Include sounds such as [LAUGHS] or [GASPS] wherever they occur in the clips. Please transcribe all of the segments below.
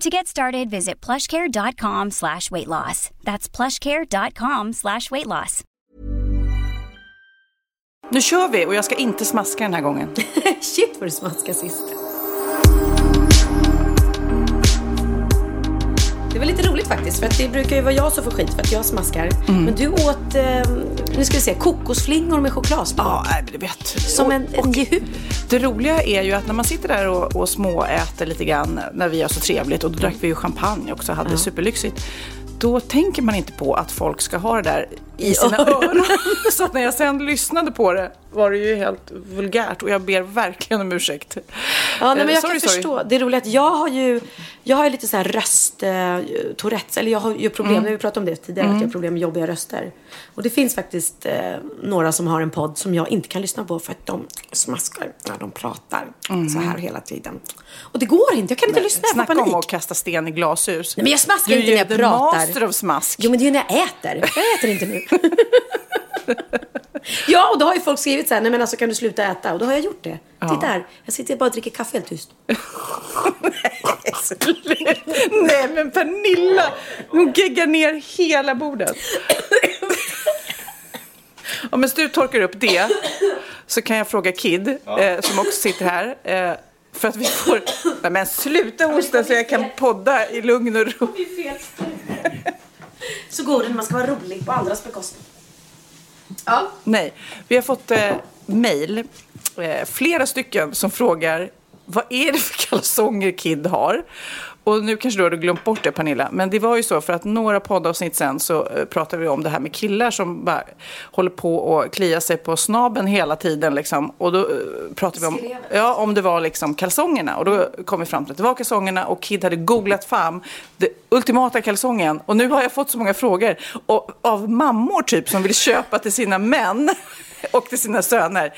To get started, visit plushcare.com slash weight loss. That's plushcare.com slash weight loss. Nu kör vi och jag ska inte smaska den här gången. [LAUGHS] Shit vad du smaskade sist. Det var lite roligt faktiskt, för att det brukar ju vara jag som får skit för att jag smaskar. Men du åt, eh, nu ska vi se, kokosflingor med chokladsmak. Ja, men du vet. Som en, en jehu. Det roliga är ju att när man sitter där och, och småäter lite grann när vi har så trevligt och då drack vi ju champagne också hade det superlyxigt. Då tänker man inte på att folk ska ha det där i sina öron. [LAUGHS] så när jag sen lyssnade på det var det ju helt vulgärt och jag ber verkligen om ursäkt. Ja, nej, Eh, men jag sorry, kan sorry. förstå. Det är roligt att jag har ju, jag har ju lite så här röst, eh, Tourettes, eller jag har ju problem, Mm. vi pratade om det tidigare, att jag har problem med jobbiga röster. Och det finns faktiskt eh, några som har en podd som jag inte kan lyssna på för att de smaskar när de pratar så här hela tiden. Och det går inte, jag kan inte lyssna, jag får Mm. Snacka om panik. att kasta sten i glashus. Nej, men jag smaskar du inte när är jag the pratar. master of smask. Jo, men det är ju när jag äter. Jag äter inte nu. [LAUGHS] [LAUGHS] ja, och då har ju folk skrivit så här, nej men alltså kan du sluta äta? Och då har jag gjort det. Titta här, jag sitter bara och dricker kaffe helt tyst. [LAUGHS] Nej men Pernilla, hon geggar ner hela bordet. [LAUGHS] Om en du torkar upp det så kan jag fråga Kid, eh, som också sitter här. Eh, för att vi får... Nej, men sluta hosta så jag kan podda i lugn och ro. Så går det när man ska vara rolig på andras bekostnad. Ja. Nej, vi har fått eh, mejl, eh, flera stycken som frågar vad är det för kalsonger Kid har? Och nu kanske du har glömt bort det Pernilla, men det var ju så för att några poddavsnitt sen så eh, pratade vi om det här med killar som bara håller på och kliar sig på snaben hela tiden liksom. Och då eh, pratade vi om, ja, om det var liksom kalsongerna. Och då kom vi fram till att det var kalsongerna och Kid hade googlat fram den ultimata kalsongen. Och nu har jag fått så många frågor och, av mammor typ som vill köpa till sina män [LAUGHS] och till sina söner.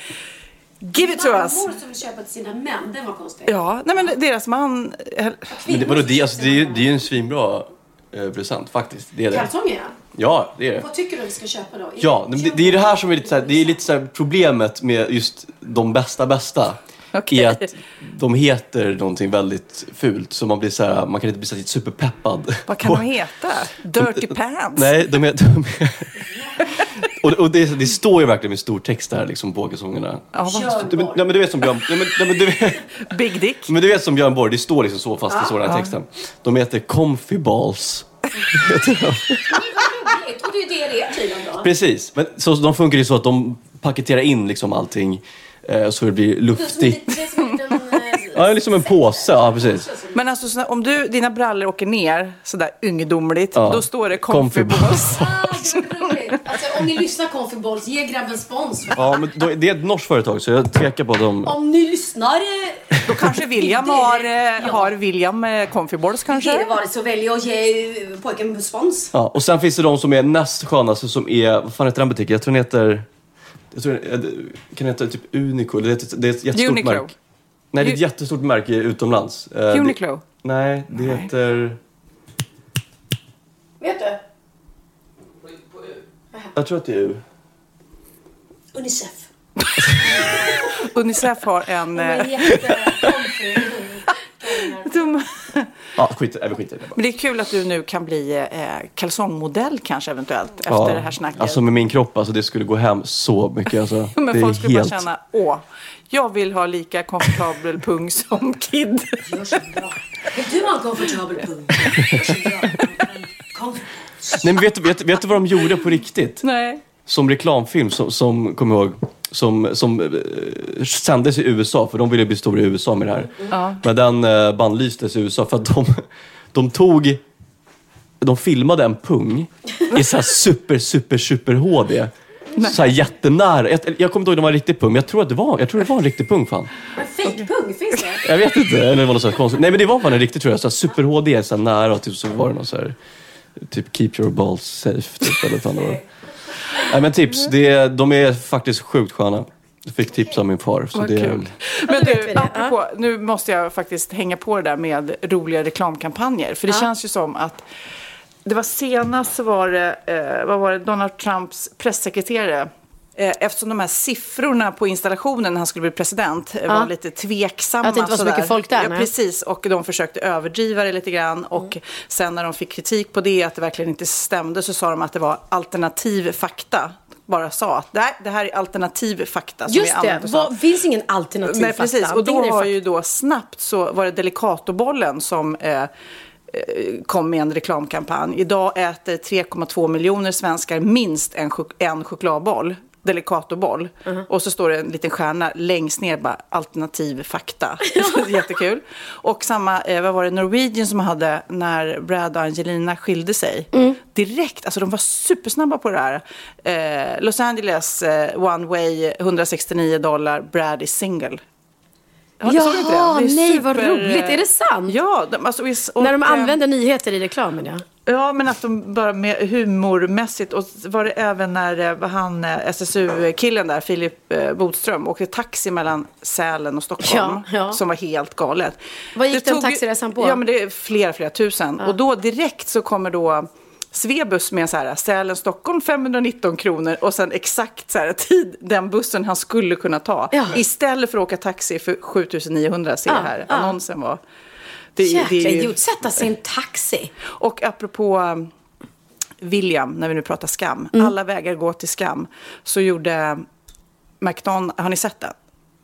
Give it to us! som vill köpa till sina män, det var konstigt. Ja, nej men deras man... eh, Men det, vadå, det, alltså, det, är ju- det är ju en svinbra eh, present faktiskt. Det är det. Kalsonger ja. Det är det. Vad tycker du vi ska köpa då? Ja, men det, det är det här som är lite, så här, det är lite så här problemet med just de bästa bästa. Okej. Är att de heter någonting väldigt fult så man blir så här, man kan inte bli så här superpeppad. Vad kan de [LAUGHS] heta? Dirty pants? Nej, de är [LAUGHS] [LAUGHS] och och det, det står ju verkligen med stor text där liksom på kalsongerna. Ja, Du, men, nej, men du vet som Björn... Nej, men, nej, men, du vet, [LAUGHS] Big dick? men du vet som Björn Borg, det står liksom så fast det står den här texten. De heter Comfy Balls. Och det är ju det det är tydligen då. Precis, men så de funkar ju så att de paketerar in liksom allting eh, så det blir luftigt. Det är som en liten... eh, Ja, liksom en påse. Ja, precis. Men alltså så, om du, dina brallor åker ner sådär ungdomligt, Ja. då står det Comfy comfy balls. Ah, gud, vad roligt. Alltså, om ni lyssnar Comfy Balls, ge grabben spons. Ja, men då, det är ett norskt företag så jag tvekar på att de... Om ni lyssnar... eh, Då kanske William Det- har, eh, ja. har William eh, comfy balls Det kanske? var det så väljer att ge eh, pojken spons. Ja, och sen finns det de som är näst skönaste som är, vad fan heter den butiken? Jag tror den heter, jag tror den, kan den heta typ Unico? Det är ett, det är ett jättestort Uniqlo. märke. Nej, det är ett U- jättestort märke utomlands. Eh, det- Uniqlo? Nej, det heter... Vet du? Jag tror att det är U. Unicef. [LAUGHS] Unicef har en... De Eh, är jättecomfy. [LAUGHS] Ja, skit, vi skiter i det bara. men det är kul att du nu kan bli eh, kalsongmodell kanske eventuellt efter det här snacket. Alltså med min kropp, alltså det skulle gå hem så mycket. Alltså. [LAUGHS] Men det folk skulle helt... bara känna, åh, jag vill ha lika komfortabel pung [LAUGHS] som Kid. Gör så bra. Vill du ha en komfortabel pung? Gör så bra. Kom- Nej men vet du, vet, vet du vad de gjorde på riktigt? Nej. som reklamfilm som, som kommer ihåg, som, som eh, sändes i USA, för de ville bli stora i USA med det här. Men den eh, bannlystes i USA för att de, de tog, de filmade en pung i så här super, super, super HD. Så här jättenära. Jag, jag kommer inte ihåg om det var en riktig pung, men jag tror att det var, jag tror det var en riktig pung fan. Men fejkpung, finns det? Jag vet inte, eller det var något så här konstigt. Nej men det var fan en riktig tror jag, så här super HD, så här nära typ så var det någon så här, typ keep your balls safe typ, eller fan det var. Nej men tips, det, de är faktiskt sjukt sköna. Jag fick tips av min far. Så Vad det, kul. Men du, apropå, nu måste jag faktiskt hänga på det där med roliga reklamkampanjer. För det känns ju som att det var senast så var det, eh, vad var det, Donald Trumps pressekreterare Eftersom de här siffrorna på installationen när han skulle bli president eh, var lite tveksamma. Att det inte var så sådär. mycket folk där, Ja, nej. precis. Och de försökte överdriva det lite grann. Och sen när de fick kritik på det, att det verkligen inte stämde, så sa de att det var alternativ fakta. Bara sa att det här, det här är alternativ fakta som Just det, vad, finns ingen alternativ Nej, precis. fakta. Och då har fakta- ju då snabbt så var det Delicatobollen som eh, eh, kom med en reklamkampanj. Idag äter 3,2 miljoner svenskar minst en, chok- en chokladboll. Delicatoboll. Uh-huh. Och så står det en liten stjärna längst ner, bara alternativ fakta. [LAUGHS] Jättekul. Och samma, eh, vad var det, Norwegian som hade när Brad och Angelina skilde sig. Mm. Direkt, alltså de var supersnabba på det här. Eh, Los Angeles, eh, one way, 169 dollar, Brad is single. Ja, Jaha, det? Det nej, vad roligt. Är det sant? Ja, de, alltså, och, och, När de eh, använder nyheter i reklamen, ja. Ja, men att de bara med humormässigt. Och var det även när eh, han, eh, SSU-killen där, Filip eh, Bodström, åkte taxi mellan Sälen och Stockholm. Ja, ja. Som var helt galet. Vad gick Det den taxiresan på? Ja, men det är flera, flera tusen. Och då direkt så kommer då Svebus med så här, Sälen-Stockholm 519 kronor och sen exakt så här, tid den bussen han skulle kunna ta. Ja. Istället för att åka taxi för 7900, ser jag Ja, här. ja. Annonsen var... Det, Jäkla idiot. Sätta sig i en taxi. och apropå um, William, när vi nu pratar skam. Mm. Alla vägar går till skam. Så gjorde McDonald, har ni sett den?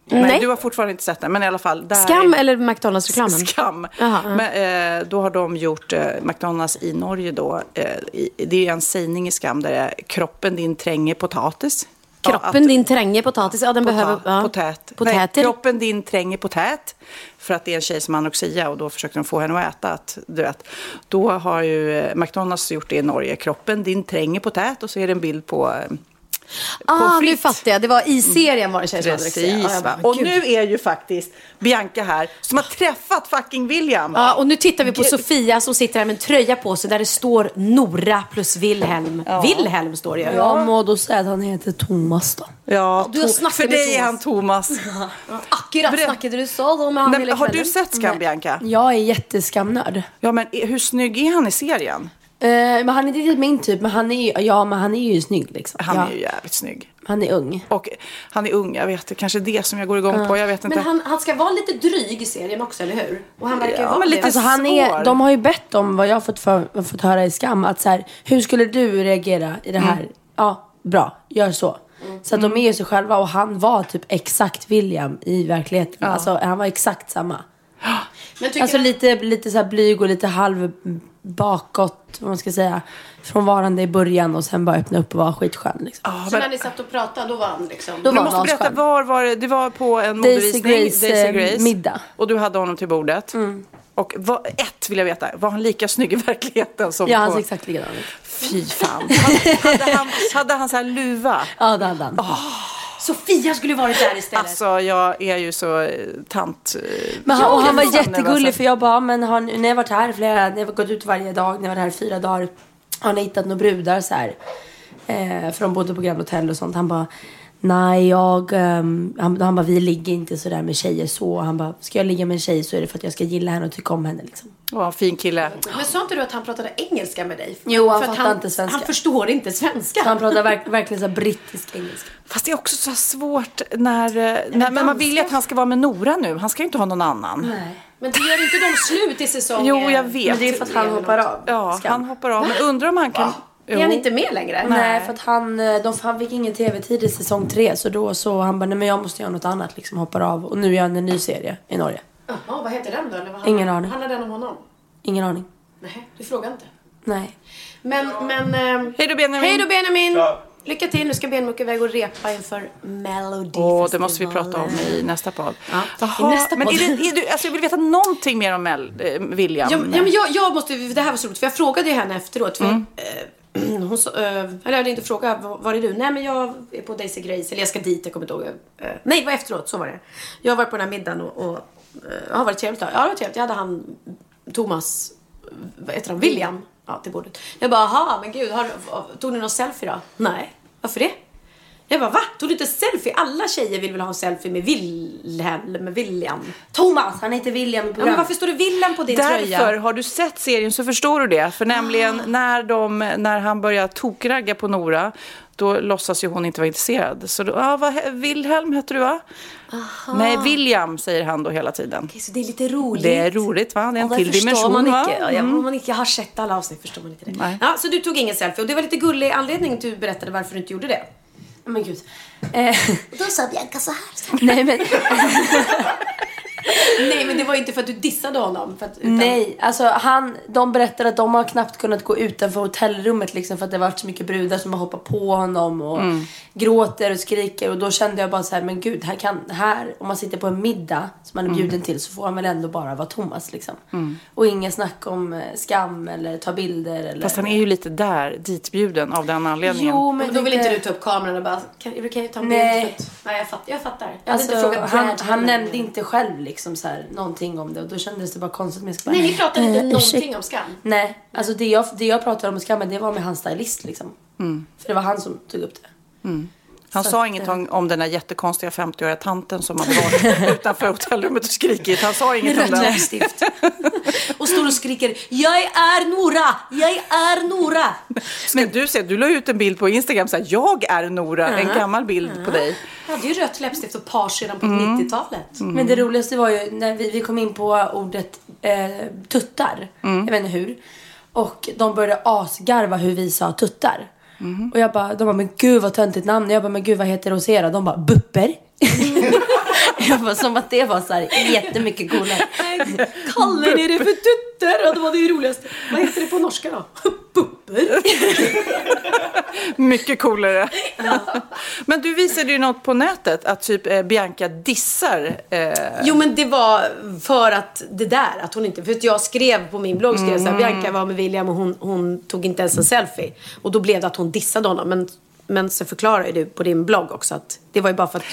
Nej. du har fortfarande inte sett den, men i alla fall. Där Skam är, eller McDonalds-reklamen? [LAUGHS] Skam. Jaha, ja. Men, eh, då har de gjort eh, McDonalds i Norge då. Eh, i, det är en sägning i skam där det är kroppen din tränger potatis. Kroppen att- din tränger potatis. Ja, den Pota- behöver... Ja. Potät. Nej, kroppen din tränger potät. För att det är en tjej som har anorexia och då försöker de få henne att äta. Att, du vet. Då har ju eh, McDonalds gjort det i Norge. Kroppen din tränger potät och så är det en bild på eh, Ah, nu fattar jag. Det var i serien var det tjejer som hade anorexia. Ja, bara, och gud. nu är ju faktiskt Bianca här som har träffat fucking William. Ja, och nu tittar vi på Sofia som sitter här med en tröja på sig där det står Nora plus Wilhelm. Wilhelm står det ju. Ja, må då säga att han heter Thomas då. Ja, Du har för dig är han Thomas. [LAUGHS] Akkurat snackade du så då med han Nej, har kvällen. du sett Skam, Bianca? Jag är jätteskamnörd. Ja, men hur snygg är han i serien? Eh, men han är inte riktigt min typ, men han är ju, ja, men han är ju snygg liksom. Han ja, är ju jävligt snygg. han är ung. Och han är ung, jag vet. Kanske det som jag går igång på. Jag vet inte. Men han, han ska vara lite dryg i serien också, eller hur? Och han verkar Ja, vara men lite. Alltså han är, de har ju bett om vad jag har fått, för, fått höra i Skam. Att så här, hur skulle du reagera i det här? Mm. Ja, bra, gör så. Så att de är ju sig själva och han var typ exakt William i verkligheten. Alltså han var exakt samma. [GASPS] Men tycker Alltså du- lite, lite så här blyg och lite halv bakåt, vad man ska säga. Frånvarande i början och sen bara öppna upp och vara skitskön liksom. Så när ni satt och pratade, då var han liksom... Då Du var måste berätta, var var det? Det var på en Daisy modevisning. Grace, eh, middag. Och du hade honom till bordet. Och vad, ett vill jag veta, var han lika snygg i verkligheten som Ja, han på... ser exakt likadan ut. Fy fan. Hade, hade, han, hade han så här luva? Ja, det hade han. Sofia skulle varit där istället. Alltså, jag är ju så eh, tant... eh, Men han, och han var jättegullig för jag bara, men har ni, ni har varit här flera, ni har gått ut varje dag, ni har varit här fyra dagar. Har ni hittat några brudar så här? Eh, för de bodde på Grand Hotel och sånt. Han bara, nej jag, ehm, han, han bara, vi ligger inte sådär med tjejer så. Han bara, ska jag ligga med en tjej så är det för att jag ska gilla henne och tycka om henne liksom. Ja, fin kille. Men sa inte du att han pratade engelska med dig? Jo, han För att fattar inte svenska. Han förstår inte svenska. Han pratar verk, verkligen så brittisk engelska. Fast det är också så svårt när... eh, när men man vill ju att han ska vara med Nora nu. Han ska ju inte ha någon annan. Nej. Men det gör inte de slut i säsong... Jo, jag vet. Men det är för att han hoppar av. Ja, Skam. han hoppar av. Men undrar om han kan... Är han inte med längre? Nej, för att han, eh, de, han fick ingen tv-tid i säsong tre. Så då så han bara, nej men jag måste göra något annat liksom, hoppar av. Och nu gör han en ny serie i Norge. Jaha, vad heter den då? Eller vad Ingen aning. Handlar den om honom? Ingen aning. Nej, du frågar inte. Nej. Men, men... ehm, Hej då Benjamin. Hej då Benjamin! Lycka till. Nu ska Benmuk iväg och repa inför Melody Åh, det måste vi prata om i nästa podd. Ja, i nästa men podd. är det, är du, alltså jag vill veta någonting mer om Mel, eh, William. Ja, men- ja, men jag, jag måste, det här var så roligt, för jag frågade ju henne efteråt. För Mm. eh, [CLEARS THROAT] hon sa, eh, eller jag hade inte frågat, var, är du? Nej men jag är på Daisy Grace, eller jag ska dit, jag kommer inte ihåg. Eh, nej, det var efteråt, så var det. Jag var på den här middagen och, och eh, har varit trevligt då. Ja, det var trevligt. Jag hade han, Thomas, vad heter han, William, ja, till bordet. Jag bara, aha, men gud, har, tog ni någon selfie då? Nej, varför det? Jag bara, va? Tog du inte selfie? Alla tjejer vill väl ha en selfie med Wilhelm, med William? Thomas, han heter William i Ja, men varför står det Wilhelm på din tröja? Därför, har du sett serien så förstår du det. För nämligen Ah. när, de, när han börjar tokragga på Nora, då låtsas ju hon inte vara intresserad. Så då, ja, vad, he- Wilhelm heter du va? Nej, William säger han då hela tiden. Okej, så det är lite roligt. Det är roligt va? Det är en till dimension man va? inte, ja, Mm. Om man inte har sett alla avsnitt förstår man inte det. Nej. Ja, så du tog ingen selfie och det var lite gullig anledning du berättade varför du inte gjorde det. Men gud. Eh, Då sa Bianca så här. nej men, [LAUGHS] Nej men det var inte för att du dissade honom. För att, utan... nej. Alltså han, de berättar att de har knappt kunnat gå utanför hotellrummet liksom för att det har varit så mycket brudar som har hoppat på honom och gråter och skriker. Och då kände jag bara så här, men gud, här kan, här, om man sitter på en middag som man är bjuden till så får han väl ändå bara vara Thomas liksom. Och inga snack om eh, skam eller ta bilder eller... Fast han är ju lite där, ditbjuden av den anledningen. Jo, Men då vill inte- du ta upp kameran och bara, kan, kan jag ta en Nej. bild? Att- Nej jag fattar. Jag, fattar. jag Alltså, inte frågat han, han nämnde inte själv liksom så här, någonting om det och då kändes det bara konstigt. Men jag bara, Nej ni pratade inte eh, någonting ursäkta. om skam. Nej, alltså det jag, det jag pratade om skammen det var med hans stylist liksom. För det var han som tog upp det. Han Så sa att, inget om, om den där jättekonstiga 50-åriga tanten som hade varit [LAUGHS] utanför hotellrummet och skrikit. Han sa inget om det. läppstift. [LAUGHS] och står och skriker Jag är Nora! Jag är Nora! Men du ser, du la ut en bild på Instagram så här, jag är Nora, en gammal bild på dig. Jag hade ju rött läppstift och page redan på 90-talet. Men det roligaste var ju när vi, vi kom in på ordet eh, tuttar. Jag vet inte hur. Och de började asgarva hur vi sa tuttar. Och jag bara, de bara, men gud vad töntigt namn. Jag bara, men gud vad heter det hos er då? De bara, bupper. [LAUGHS] jag bara, som att det var så här jättemycket coolare. Kallar ni det för tutter? Ja, det var det ju roligaste. Vad heter det på norska då? [LAUGHS] Bupper. Mycket coolare. Men du visade ju något på nätet, att typ eh, Bianca dissar. Eh, Jo men det var för att det där, att hon inte, för att jag skrev på min blogg, skrev Mm. så här, Bianca var med William och hon, hon tog inte ens en selfie. Och då blev det att hon dissade honom. Men, men så förklarar ju du på din blogg också att det var ju bara för att,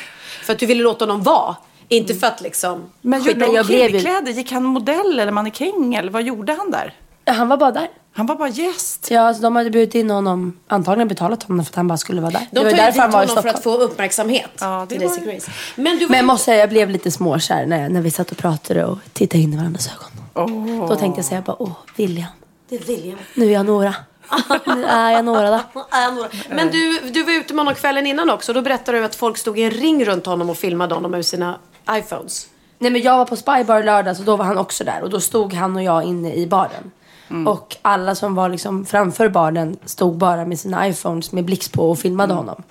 för att du ville låta honom vara. Inte för att liksom... men gjorde jag jag blev ju- kläder? Gick han modell eller mannekäng eller vad gjorde han där? Han var bara där. Han var bara gäst. Ja, alltså, de hade bjudit in honom, antagligen betalat honom för att han bara skulle vara där. De det var därför dit han var i honom för att få uppmärksamhet Ja, det var- Grace. Men du var Men jag måste säga, jag blev lite småkär när, när vi satt och pratade och tittade in i varandras ögon. Då tänkte jag säga bara, åh, William. Det är William. Nu är jag Nora. [LAUGHS] nu [LAUGHS] är jag några. Men du, du var ute med honom kvällen innan också. Då berättade du att folk stod i en ring runt honom och filmade honom med sina iPhones. Nej men jag var på Spybar lördag så då var han också där och då stod han och jag inne i baren. Och alla som var liksom framför baren stod bara med sina iPhones med blixt på och filmade honom.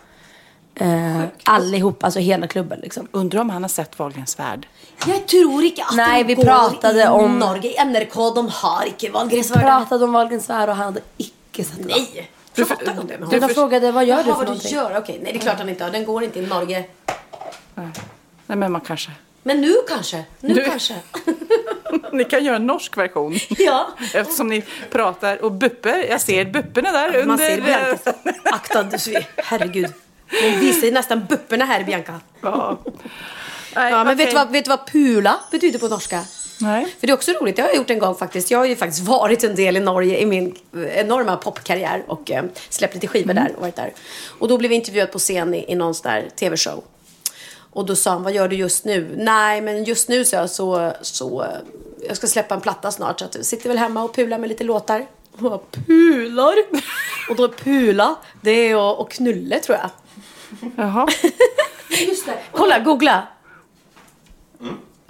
Eh, allihop, alltså hela klubben liksom. Undrar om han har sett Wahlgrens värld. Jag tror inte att Nej, vi går pratade i om- Norge. NRK, de har inte Vi Wahlgrensvärden. pratade om Wahlgrens värld och han hade icke sett den. Nej! Du- Pratade om det med honom? de frågade vad gör Jaha, du för vad någonting? du gör? Okej, nej det är klart han inte har. Den går inte i Norge. Nej, men man kanske. Men nu kanske. Nu Nu- kanske. [LAUGHS] Ni kan göra en norsk version. [LAUGHS] ja. Eftersom ni pratar och bupper. Jag ser bupperna där under. Man ser Bianca. Akta. Herregud. Hon visar nästan bupperna här, Bianca. Ja. Nej, Ja, men vet, okej. du vad, vet du vad pula betyder på norska? Nej. För det är också roligt, det har jag gjort en gång faktiskt. Jag har ju faktiskt varit en del i Norge i min enorma popkarriär och eh, släppt lite skivor där och varit där. Och då blev jag intervjuad på scen i, i någon sån där tv-show. Och då sa han, vad gör du just nu? Nej, men just nu så, så, så eh, jag ska släppa en platta snart så att jag sitter väl hemma och pular med lite låtar. Och jag bara, pular? [LAUGHS] och då pula, det är att, att knulla tror jag. Jaha. [LAUGHS] Just det. Kolla, googla.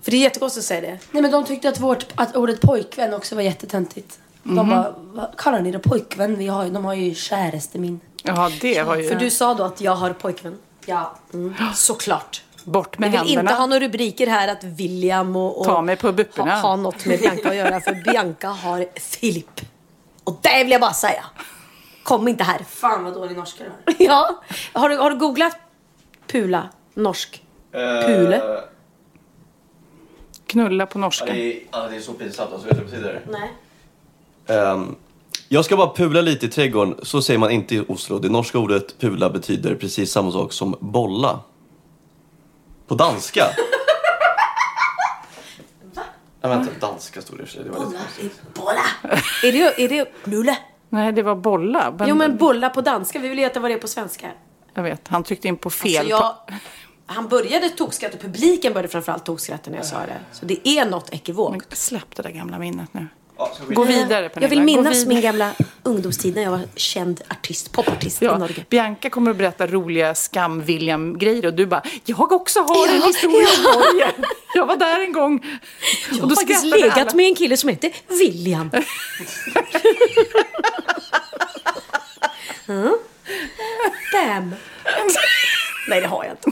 För det är jättekonstigt att säga det. Nej men de tyckte att, vårt, att ordet pojkvän också var jättetöntigt. De bara, vad kallar ni det pojkvän? Vi har, de har ju käraste min. Jaha, det var ju... För du sa då att jag har pojkvän. Ja. Såklart. Bort Vi med vill händerna. inte ha några rubriker här att William och, och Ta mig på bupperna. ha, ha något med Bianca att göra. För Bianca har Filip. Och det vill jag bara säga. Kom inte här. Fan vad dålig norska du har. [LAUGHS] Ja. Har du, har du googlat pula? Norsk. Pule? Knulla på norska. Det är, ja, det är så pinsamt. Alltså, vet du vad det betyder? Nej. Ehm, jag ska bara pula lite i trädgården. Så säger man inte i Oslo. Det norska ordet pula betyder precis samma sak som bolla. På danska. [LAUGHS] Ja, vänta, danska stod det i och för sig. Det var lite konstigt. Bolla. Är det, är det knulle? Nej, det var bolla. Men, Jo men bolla på danska. Vi vill veta vad det är på svenska. Jag vet, han tryckte in på fel. Alltså, jag, han började tokskratta. Publiken började framförallt tokskratta när jag sa det. Så det är något ekivokt. Men släpp det där gamla minnet nu. Ja, Gå vidare Pernilla. Jag vill minnas min gamla ungdomstid när jag var känd artist, popartist i Ja, Norge. Bianca kommer att berätta roliga skam-William-grejer och du bara, jag också har en Ja, historia om Norge. Jag var där en gång. Jag och har faktiskt legat alla. med en kille som heter William. [LAUGHS] mm. Bam. Nej, det har jag inte.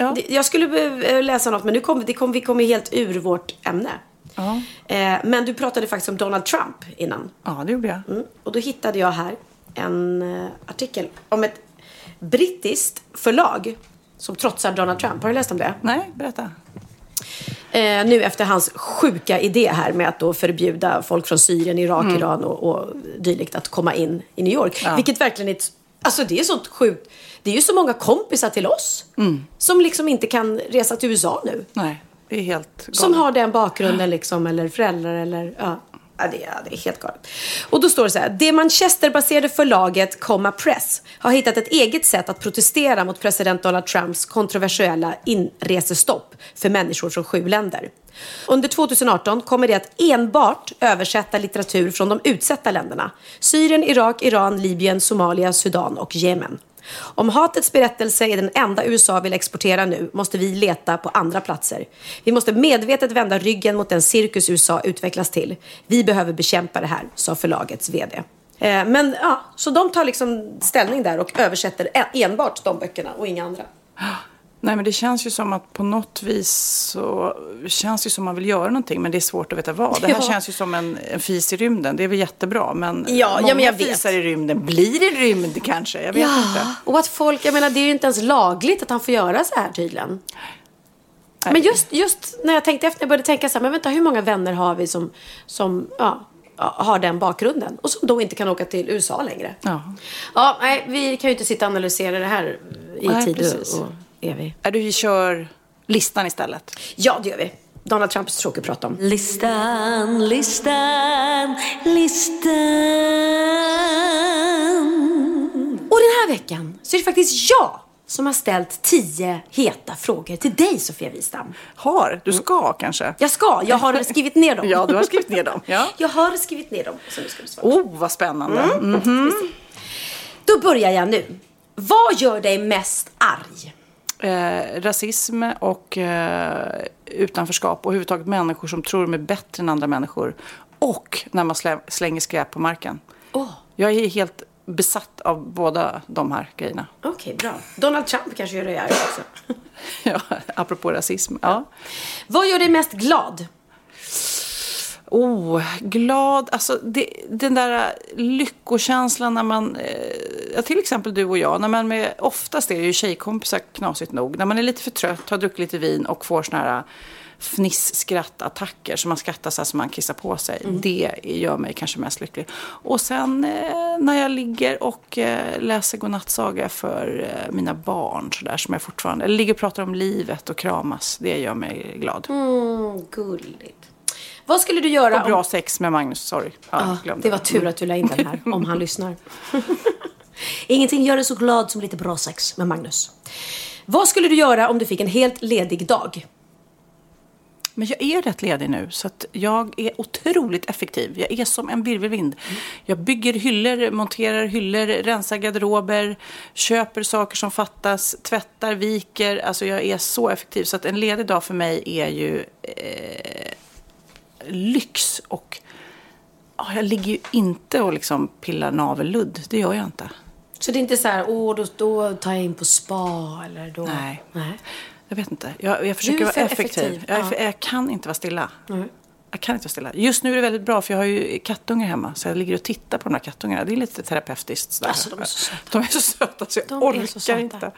Ja. Jag skulle eh, läsa något, men nu kom, det kom, vi kom ju helt ur vårt ämne. Ja. Eh, men du pratade faktiskt om Donald Trump innan. ja, det gjorde jag. Mm. Och då hittade jag här en eh, artikel om ett brittiskt förlag som trotsar Donald Trump. Har du läst om det? Nej, berätta. Eh, nu efter hans sjuka idé här med att då förbjuda folk från Syrien, Irak, Iran och, och dylikt att komma in i New York. Ja. Vilket verkligen är ett, Alltså det är sånt sjukt. Det är ju så många kompisar till oss som liksom inte kan resa till USA nu. Nej, det är helt galet. Som har den bakgrunden liksom, eller föräldrar eller ja. Ja, det, är, det är helt galet. Och då står det så här. Det Manchesterbaserade förlaget Comma Press har hittat ett eget sätt att protestera mot president Donald Trumps kontroversiella inresestopp för människor från sju länder. Under 2018 kommer det att enbart översätta litteratur från de utsatta länderna. Syrien, Irak, Iran, Libyen, Somalia, Sudan och Jemen. Om hatets berättelse är den enda USA vill exportera nu måste vi leta på andra platser. Vi måste medvetet vända ryggen mot den cirkus USA utvecklas till. Vi behöver bekämpa det här, sa förlagets VD. Eh, men ja, så de tar liksom ställning där och översätter enbart de böckerna och inga andra. [GASPS] Nej, men det känns ju som att på något vis så känns det som man vill göra någonting, men det är svårt att veta vad. Det här [LAUGHS] Ja. känns ju som en, en fis i rymden. Det är väl jättebra, men Ja, ja, många men jag vet. fisar i rymden blir det rymd kanske. Jag vet inte. och att folk, jag menar det är ju inte ens lagligt att han får göra så här tydligen. Men just, just när jag tänkte efter, jag började tänka så här, men vänta hur många vänner har vi som, som ja, har den bakgrunden och som då inte kan åka till USA längre. Ja. Ja, nej, vi kan ju inte sitta och analysera det här i Nej, tid precis. och, och evig. Är du, vi kör listan istället. Ja, det gör vi. Donald Trump är så tråkigt att prata om. Listan, listan, listan. Och den här veckan så är det faktiskt jag som har ställt tio heta frågor till dig, Sofia Wistam. Har? Du ska kanske? Jag ska, jag har skrivit ner dem. [LAUGHS] Ja, du har skrivit ner dem. Ja. Jag har skrivit ner dem, så nu ska du svara. Oh, vad spännande. Mm. Då börjar jag nu. Vad gör dig mest arg? Eh, rasism och eh, utanförskap och överhuvudtaget människor som tror de är bättre än andra människor. Och när man slä, slänger skräp på marken. Åh, Jag är helt besatt av båda de här grejerna. okej, bra. Donald Trump kanske gör dig arg också. [LAUGHS] Ja, apropå rasism. Ja. Vad gör dig mest glad? Oh, glad. Alltså det, den där lyckokänslan när man, eh, till exempel du och jag, när man med, oftast är det ju tjejkompisar knasigt nog, när man är lite för trött, har druckit lite vin och får såna här fniss-skrattattacker så man skrattar så här som man kissar på sig. Det gör mig kanske mest lycklig. Och sen eh, när jag ligger och eh, läser godnattsaga för eh, mina barn så där som jag fortfarande, eller ligger och pratar om livet och kramas, det gör mig glad. Mm, gulligt. Vad skulle du göra Och bra om... sex med Magnus, sorry. Ja, Ah, glömde det var tur att du la in den här, [LAUGHS] om han lyssnar. [LAUGHS] Ingenting gör dig så glad som lite bra sex med Magnus. Vad skulle du göra om du fick en helt ledig dag? Men jag är rätt ledig nu, så jag är otroligt effektiv. Jag är som en virvelvind. Jag bygger hyllor, monterar hyllor, rensar garderober, köper saker som fattas, tvättar, viker. Alltså jag är så effektiv. Så att en ledig dag för mig är ju eh, lyx. Och ja, jag ligger ju inte och liksom pillar navelludd. Det gör jag inte. Så det är inte så här, åh, då, då tar jag in på spa eller då... Nej. Nej. Jag vet inte. Jag, jag försöker vara effektiv. effektiv, Jag, är ja. för, jag kan inte vara stilla. Jag kan inte vara stilla. Just nu är det väldigt bra för jag har ju kattungar hemma. Så jag ligger och tittar på de här kattungarna. Det är lite terapeutiskt. Sådär. Alltså, de är så söta. De är så söta så jag De orkar är så söta. inte.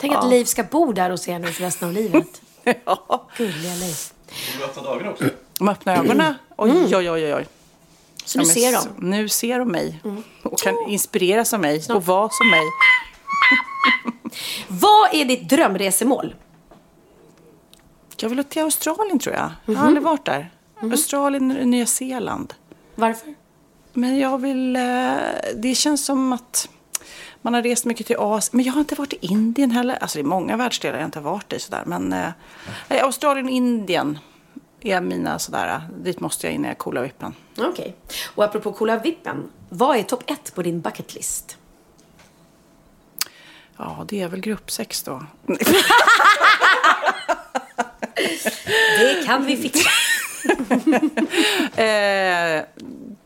Tänk att Liv ska bo där hos er nu för resten av livet. [LAUGHS] Ja. Gulliga Liv. Du öppnar dagarna också. De öppnar ögonen. Oj, oj, oj, oj. oj. Så nu ser de. Nu ser de mig. Och kan inspireras av mig och vara som mig. [LAUGHS] Vad är ditt drömresemål? Jag vill till Australien tror jag. Jag har aldrig varit där. Australien, Nya Zeeland. Varför? Men jag vill... eh, Det känns som att man har rest mycket till Asien. Men jag har inte varit i Indien heller. Alltså det är många världsdelar jag inte har varit i sådär. Men eh, Australien och Indien är mina sådär. Dit måste jag innan jag coolar vippen. Okej. Och apropå coola vippen. Vad är topp ett på din bucket list? Ja, det är väl gruppsex då. [LAUGHS] Det kan vi fixa. [LAUGHS] eh,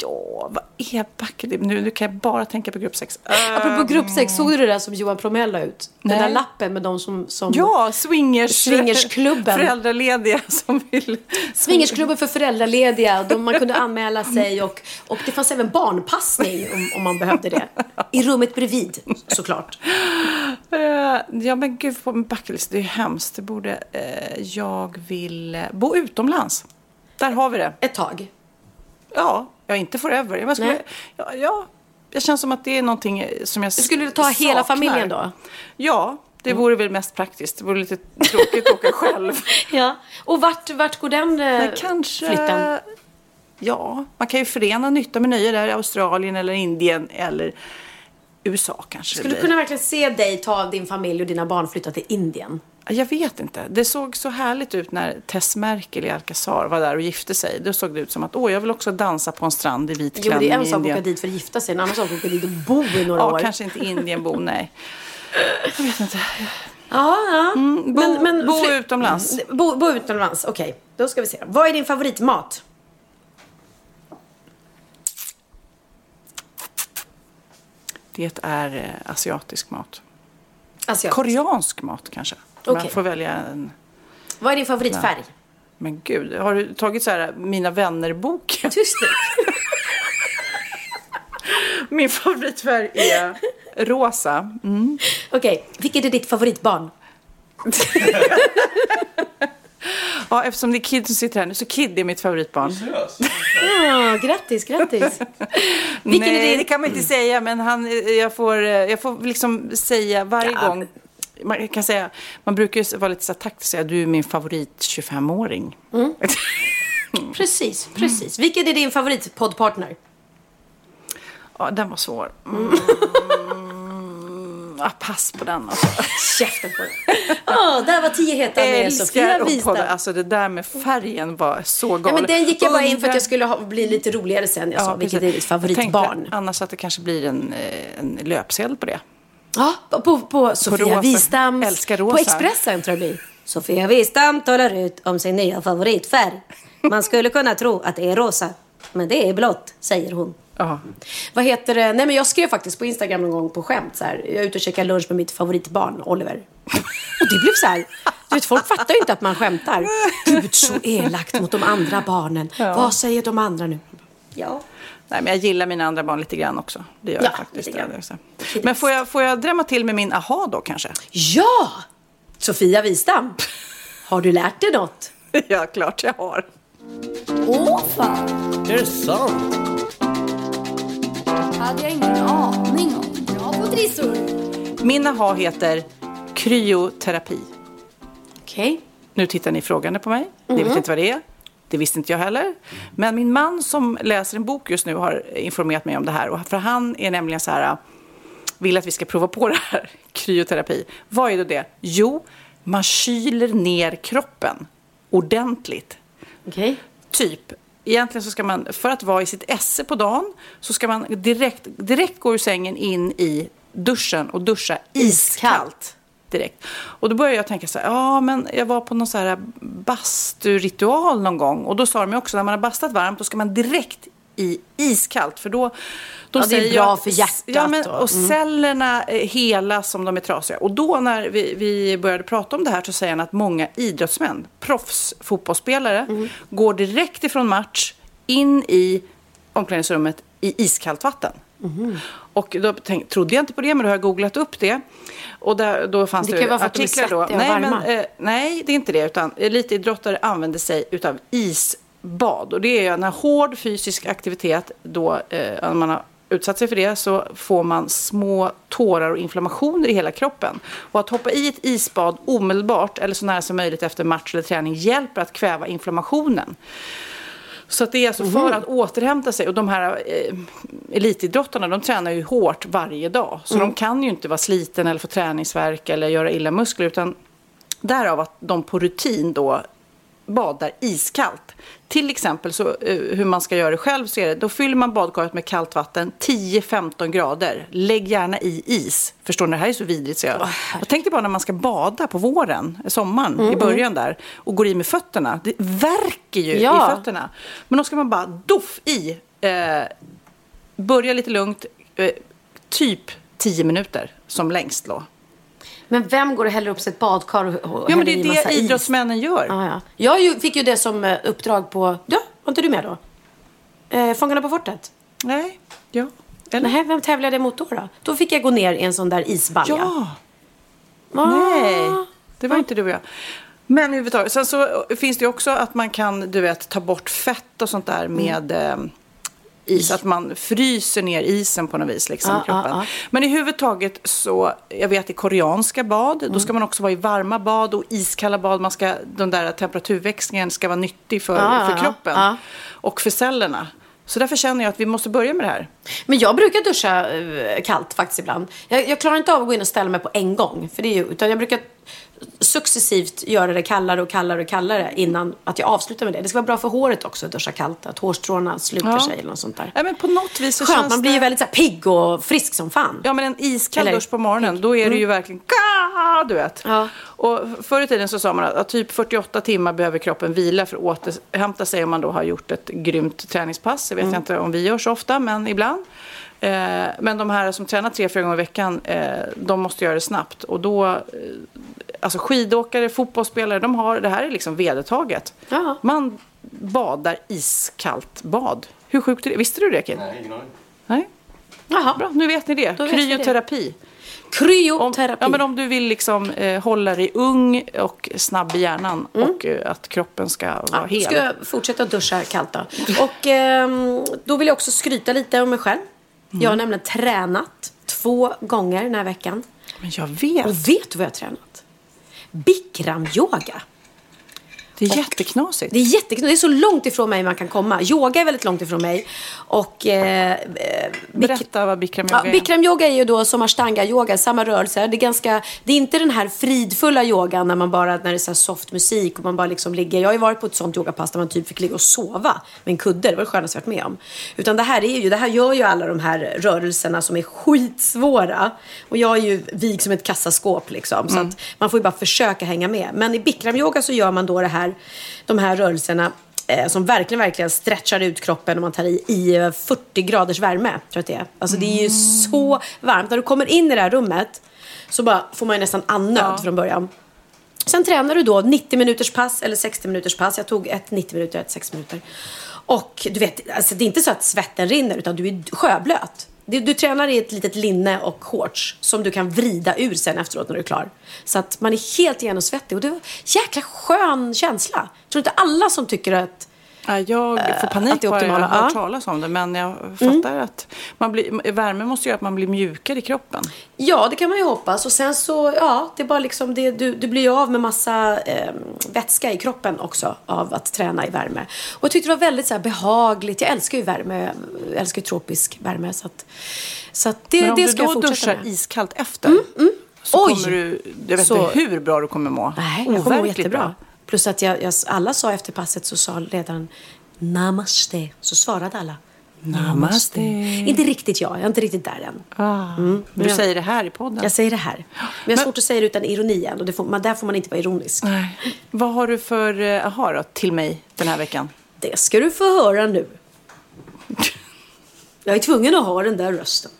ja, vad är bucket nu, nu kan jag bara tänka på gruppsex. Eh, Apropå gruppsex, såg du det där som Johan Promell la ut? Den Nej. där lappen med de som... som Ja, swingers, Swingersklubben. Föräldralediga som vill... Swingersklubben för föräldralediga. De, man kunde anmäla sig och, och det fanns även barnpassning om, om man behövde det. I rummet bredvid, såklart. Eh, ja, men gud, på min bucketlist, det är hemskt. Det borde... Eh, jag vill bo utomlands. Där har vi det. Ett tag. Ja, ja inte forever. Jag, skulle, ja, ja, jag känns som att det är någonting eh, som jag Skulle du ta hela saknar. familjen då? Mm. Ja, det vore väl mest praktiskt. Det vore lite tråkigt att åka själv. [LAUGHS] Ja. Och vart, vart går den eh, Men kanske... flytten? Ja, man kan ju förena nytta med nöje där i Australien eller Indien eller USA kanske. Skulle du kunna verkligen se dig ta din familj och dina barn flytta till Indien? Jag vet inte. Det såg så härligt ut när Tess Merkel i Alcazar var där och gifte sig. Då såg det ut som att åh, jag vill också dansa på en strand i vit Jo, klänning det är en i sak att Indien. åka dit för att gifta sig. En annan sak att åka dit och bo i några Ja, år. kanske inte Indienbo, nej. Jag vet inte. Ja, ja. bo- bo utomlands. Mm, Bo, bo utomlands, okej. Då ska vi se. Vad är din favoritmat? Det är eh, asiatisk mat. Asiatisk. Koreansk mat kanske. Jag får välja en. Vad är din favoritfärg? Men gud, har du tagit så här Mina vänner-boken? [LAUGHS] Tyst nu. [LAUGHS] Min favoritfärg är rosa. Mm. Okej, vilket är ditt favoritbarn? [LAUGHS] Ja, eftersom det är Kid som sitter här nu, så Kid är mitt favoritbarn. Ja, grattis, grattis. Vilken Nej, är din... det kan man inte säga, men han, jag, får, jag får liksom säga varje Ja. gång. Man kan säga, man brukar ju vara lite så taktisk och säga du är min favorit 25-åring. [LAUGHS] Precis, precis. Vilken är din favoritpoddpartner? Ja, den var svår. Mm. Ja, pass på den alltså. Käften på dig. Ja, där var tio heta med Sofia. Wistam. Alltså det där med färgen var så galet. Ja, men den gick jag bara in för att jag skulle ha, bli lite roligare sen. Jag sa, vilket är ditt favoritbarn? annars att det kanske blir en, eh, en löpsedel på det. Ja, på, på Sofia rosa. Wistams... Älskar rosa. På Expressen tror jag det blir. Sofia Wistam talar ut om sin nya favoritfärg. Man skulle kunna tro att det är rosa, men det är blått, säger hon. Ja. Vad heter det? Nej men jag skrev faktiskt på Instagram någon gång på skämt så här. Jag är ute och käkar lunch med mitt favoritbarn Oliver. Och det blev så här. Du vet, folk fattar ju inte att man skämtar. Gud så elakt mot de andra barnen. Vad säger de andra nu? Ja. Nej, men jag gillar mina andra barn lite grann också. Det gör Ja, jag faktiskt. lite grann. Det också. Men får jag, får jag drämma till med min aha då kanske? Ja! Sofia Wistam. Har du lärt dig något? [LAUGHS] ja, klart jag har. Åh fan, Är det sant? hade jag ingen aning om. Bra på trissor. Min aha heter kryoterapi. Okej. Nu tittar ni frågande på mig. Ni vet inte vad det är. Det visste inte jag heller. Men min man som läser en bok just nu har informerat mig om det här. Och för han är nämligen så här, vill att vi ska prova på det här, [LAUGHS] kryoterapi. Vad är då det? Jo, man kyler ner kroppen ordentligt. Okej. Typ, egentligen så ska man, för att vara i sitt esse på dagen, så ska man direkt, direkt gå ur sängen in i duschen och duscha iskallt. Direkt. Och då började jag tänka så här, ja men jag var på någon så här basturitual någon gång och då sa de ju också när man har bastat varmt då ska man direkt i iskallt. För då, då Ja, det är bra jag- för hjärtat Ja, men, och- mm. cellerna eh, hela som de är trasiga. Och då när vi, vi började prata om det här så säger han att många idrottsmän, proffsfotbollsspelare, Mm. går direkt ifrån match in i omklädningsrummet i iskallt vatten. Mm. Och då tänk, trodde jag inte på det, men då har jag googlat upp det. Och där, då fanns Det det, kan vara för att de är artiklar då. Nej, men, eh, nej, det är inte det. Utan elitidrottare använder sig utav isbad. Och det är när hård fysisk aktivitet, då eh, när man har utsatt sig för det, så får man små tårar och inflammationer i hela kroppen. Och att hoppa i ett isbad omedelbart, eller så nära som möjligt efter match eller träning, hjälper att kväva inflammationen. Så att det är alltså Mhm. för att återhämta sig. Och de här eh, elitidrottarna, de tränar ju hårt varje dag. Så Mm. de kan ju inte vara sliten eller få träningsvärk eller göra illa muskler. Utan därav att de på rutin då badar iskallt. Till exempel så, eh, hur man ska göra det själv så är det, då fyller man badkaret med kallt vatten 10-15 grader. Lägg gärna i is. Förstår ni, det här är så vidrigt så jag, jag tänkte bara när man ska bada på våren, sommaren, Mm, i början där och går i med fötterna. Det värker ju Ja. i fötterna. Men då ska man bara doff i. Eh, börja lite lugnt, eh, typ 10 minuter som längst då. Men vem går och häller upp sig ett badkar och, och Ja, men det är det is? idrottsmännen gör. Ja, ja. Jag ju- fick ju det som eh, uppdrag på... Ja, var inte du med då? Eh, Fångarna på fortet? Nej, ja. Eller? Nej, vem tävlade jag mot då, då? Då fick jag gå ner i en sån där isbalja. Ja. Ah. Nej, det var inte du och jag. Men överhuvudtaget. Sen så finns det ju också att man kan, du vet, ta bort fett och sånt där Mm. med eh, is. Att man fryser ner isen på något vis, liksom, Ja, i kroppen. ja, ja. Men i huvudtaget så, jag vet i koreanska bad, då ska man också vara i varma bad och iskalla bad. Man ska, den där temperaturväxlingen ska vara nyttig för, ja, för kroppen Ja. och för cellerna. Så därför känner jag att vi måste börja med det här. Men jag brukar duscha eh, kallt faktiskt ibland. Jag, jag klarar inte av att gå in och ställa mig på en gång. För det är ju, utan jag brukar successivt göra det kallare och kallare och kallare innan att jag avslutar med det. Det ska vara bra för håret också att duscha kallt. Att hårstråna sluter Ja. sig eller något sånt där. Ja, men på något vis så Skönt, känns man blir det... ju väldigt så här, pigg och frisk som fan. Ja, men en iskall Eller- dusch på morgonen, då är det ju verkligen ka, du vet. Ja. Och förr i tiden så sa man att, att typ 48 timmar behöver kroppen vila för att återhämta sig om man då har gjort ett grymt träningspass. Det vet jag inte om vi gör så ofta, men ibland. Eh, men de här som tränar tre, fyra gånger i veckan, eh, de måste göra det snabbt. Och då, eh, alltså skidåkare, fotbollsspelare, de har, det här är liksom vedertaget. Ja. Man badar iskallt bad. Hur sjukt är det? Visste du det, Kid? Nej, ingen aning. Nej? Jaha. Bra, nu vet ni det. Då det. Kryoterapi. Om, Kryoterapi. ja, men om du vill liksom, eh, hålla dig ung och snabb i hjärnan och eh, att kroppen ska vara Mm. Ja, hel. ska jag fortsätta duscha kallt då. Och ehm, då vill jag också skryta lite om mig själv. Mm. Jag har nämligen tränat två gånger den här veckan. Men jag vet. Och vet du vad jag har tränat? Bikramyoga. Det är jätteknasigt. Det är jättekul. Det är så långt ifrån mig man kan komma. Yoga är väldigt långt ifrån mig. Och eh, eh, Berätta vad bikram yoga Ja, är. Bikram yoga är ju då som ashtanga yoga, samma rörelser. Det är, ganska, det är inte den här fridfulla yogan när man bara, när det är så soft musik och man bara liksom ligger. Jag har ju varit på ett sånt yogapass där man typ fick ligga och sova med en kudde. Det var det skönaste jag varit med om. Utan det här är ju, det här gör ju alla de här rörelserna som är skitsvåra. Och jag är ju vig som ett kassaskåp liksom. Så att man får ju bara försöka hänga med. Men i Bikram yoga så gör man då det här, de här rörelserna eh, som verkligen, verkligen stretchar ut kroppen och man tar i, i eh, 40 graders värme. Tror jag att det är. Alltså det är ju så varmt. När du kommer in i det här rummet så bara får man ju nästan andnöd från början. Sen tränar du då 90 minuters pass eller 60 minuters pass. Jag tog ett 90 minuter och ett 60 minuter. Och du vet, alltså det är inte så att svetten rinner utan du är sjöblöt. Du, du tränar i ett litet linne och shorts som du kan vrida ur sen efteråt när du är klar. Så att man är helt genomsvettig och det var en jäkla skön känsla. Jag tror inte alla som tycker att jag får att panik bara jag har hört talas om det. Men jag fattar att man blir, värme måste göra att man blir mjukare i kroppen. Ja, det kan man ju hoppas. Och sen så, ja, det är bara liksom det, du, du blir ju av med massa eh, vätska i kroppen också av att träna i värme. Och jag tyckte det var väldigt så här, behagligt. Jag älskar ju värme, jag älskar ju tropisk värme. Så att, så att det, Men om det du ska då duschar med. iskallt efter så Oj! kommer du, jag vet Så- inte hur bra du kommer må. Nej, jag kommer må jättebra. bra. Plus att jag, jag, alla sa efter passet så sa ledaren Namaste. Så svarade alla. Namaste. Inte riktigt jag, jag är inte riktigt där än. Ah, Mm. Du Jag- säger det här i podden. Jag säger det här. Men jag har svårt att säga det utan ironi än. Och det får, man, där får man inte vara ironisk. Nej. Vad har du för eh, aha då, till mig den här veckan? Det ska du få höra nu. Jag är tvungen att ha den där rösten.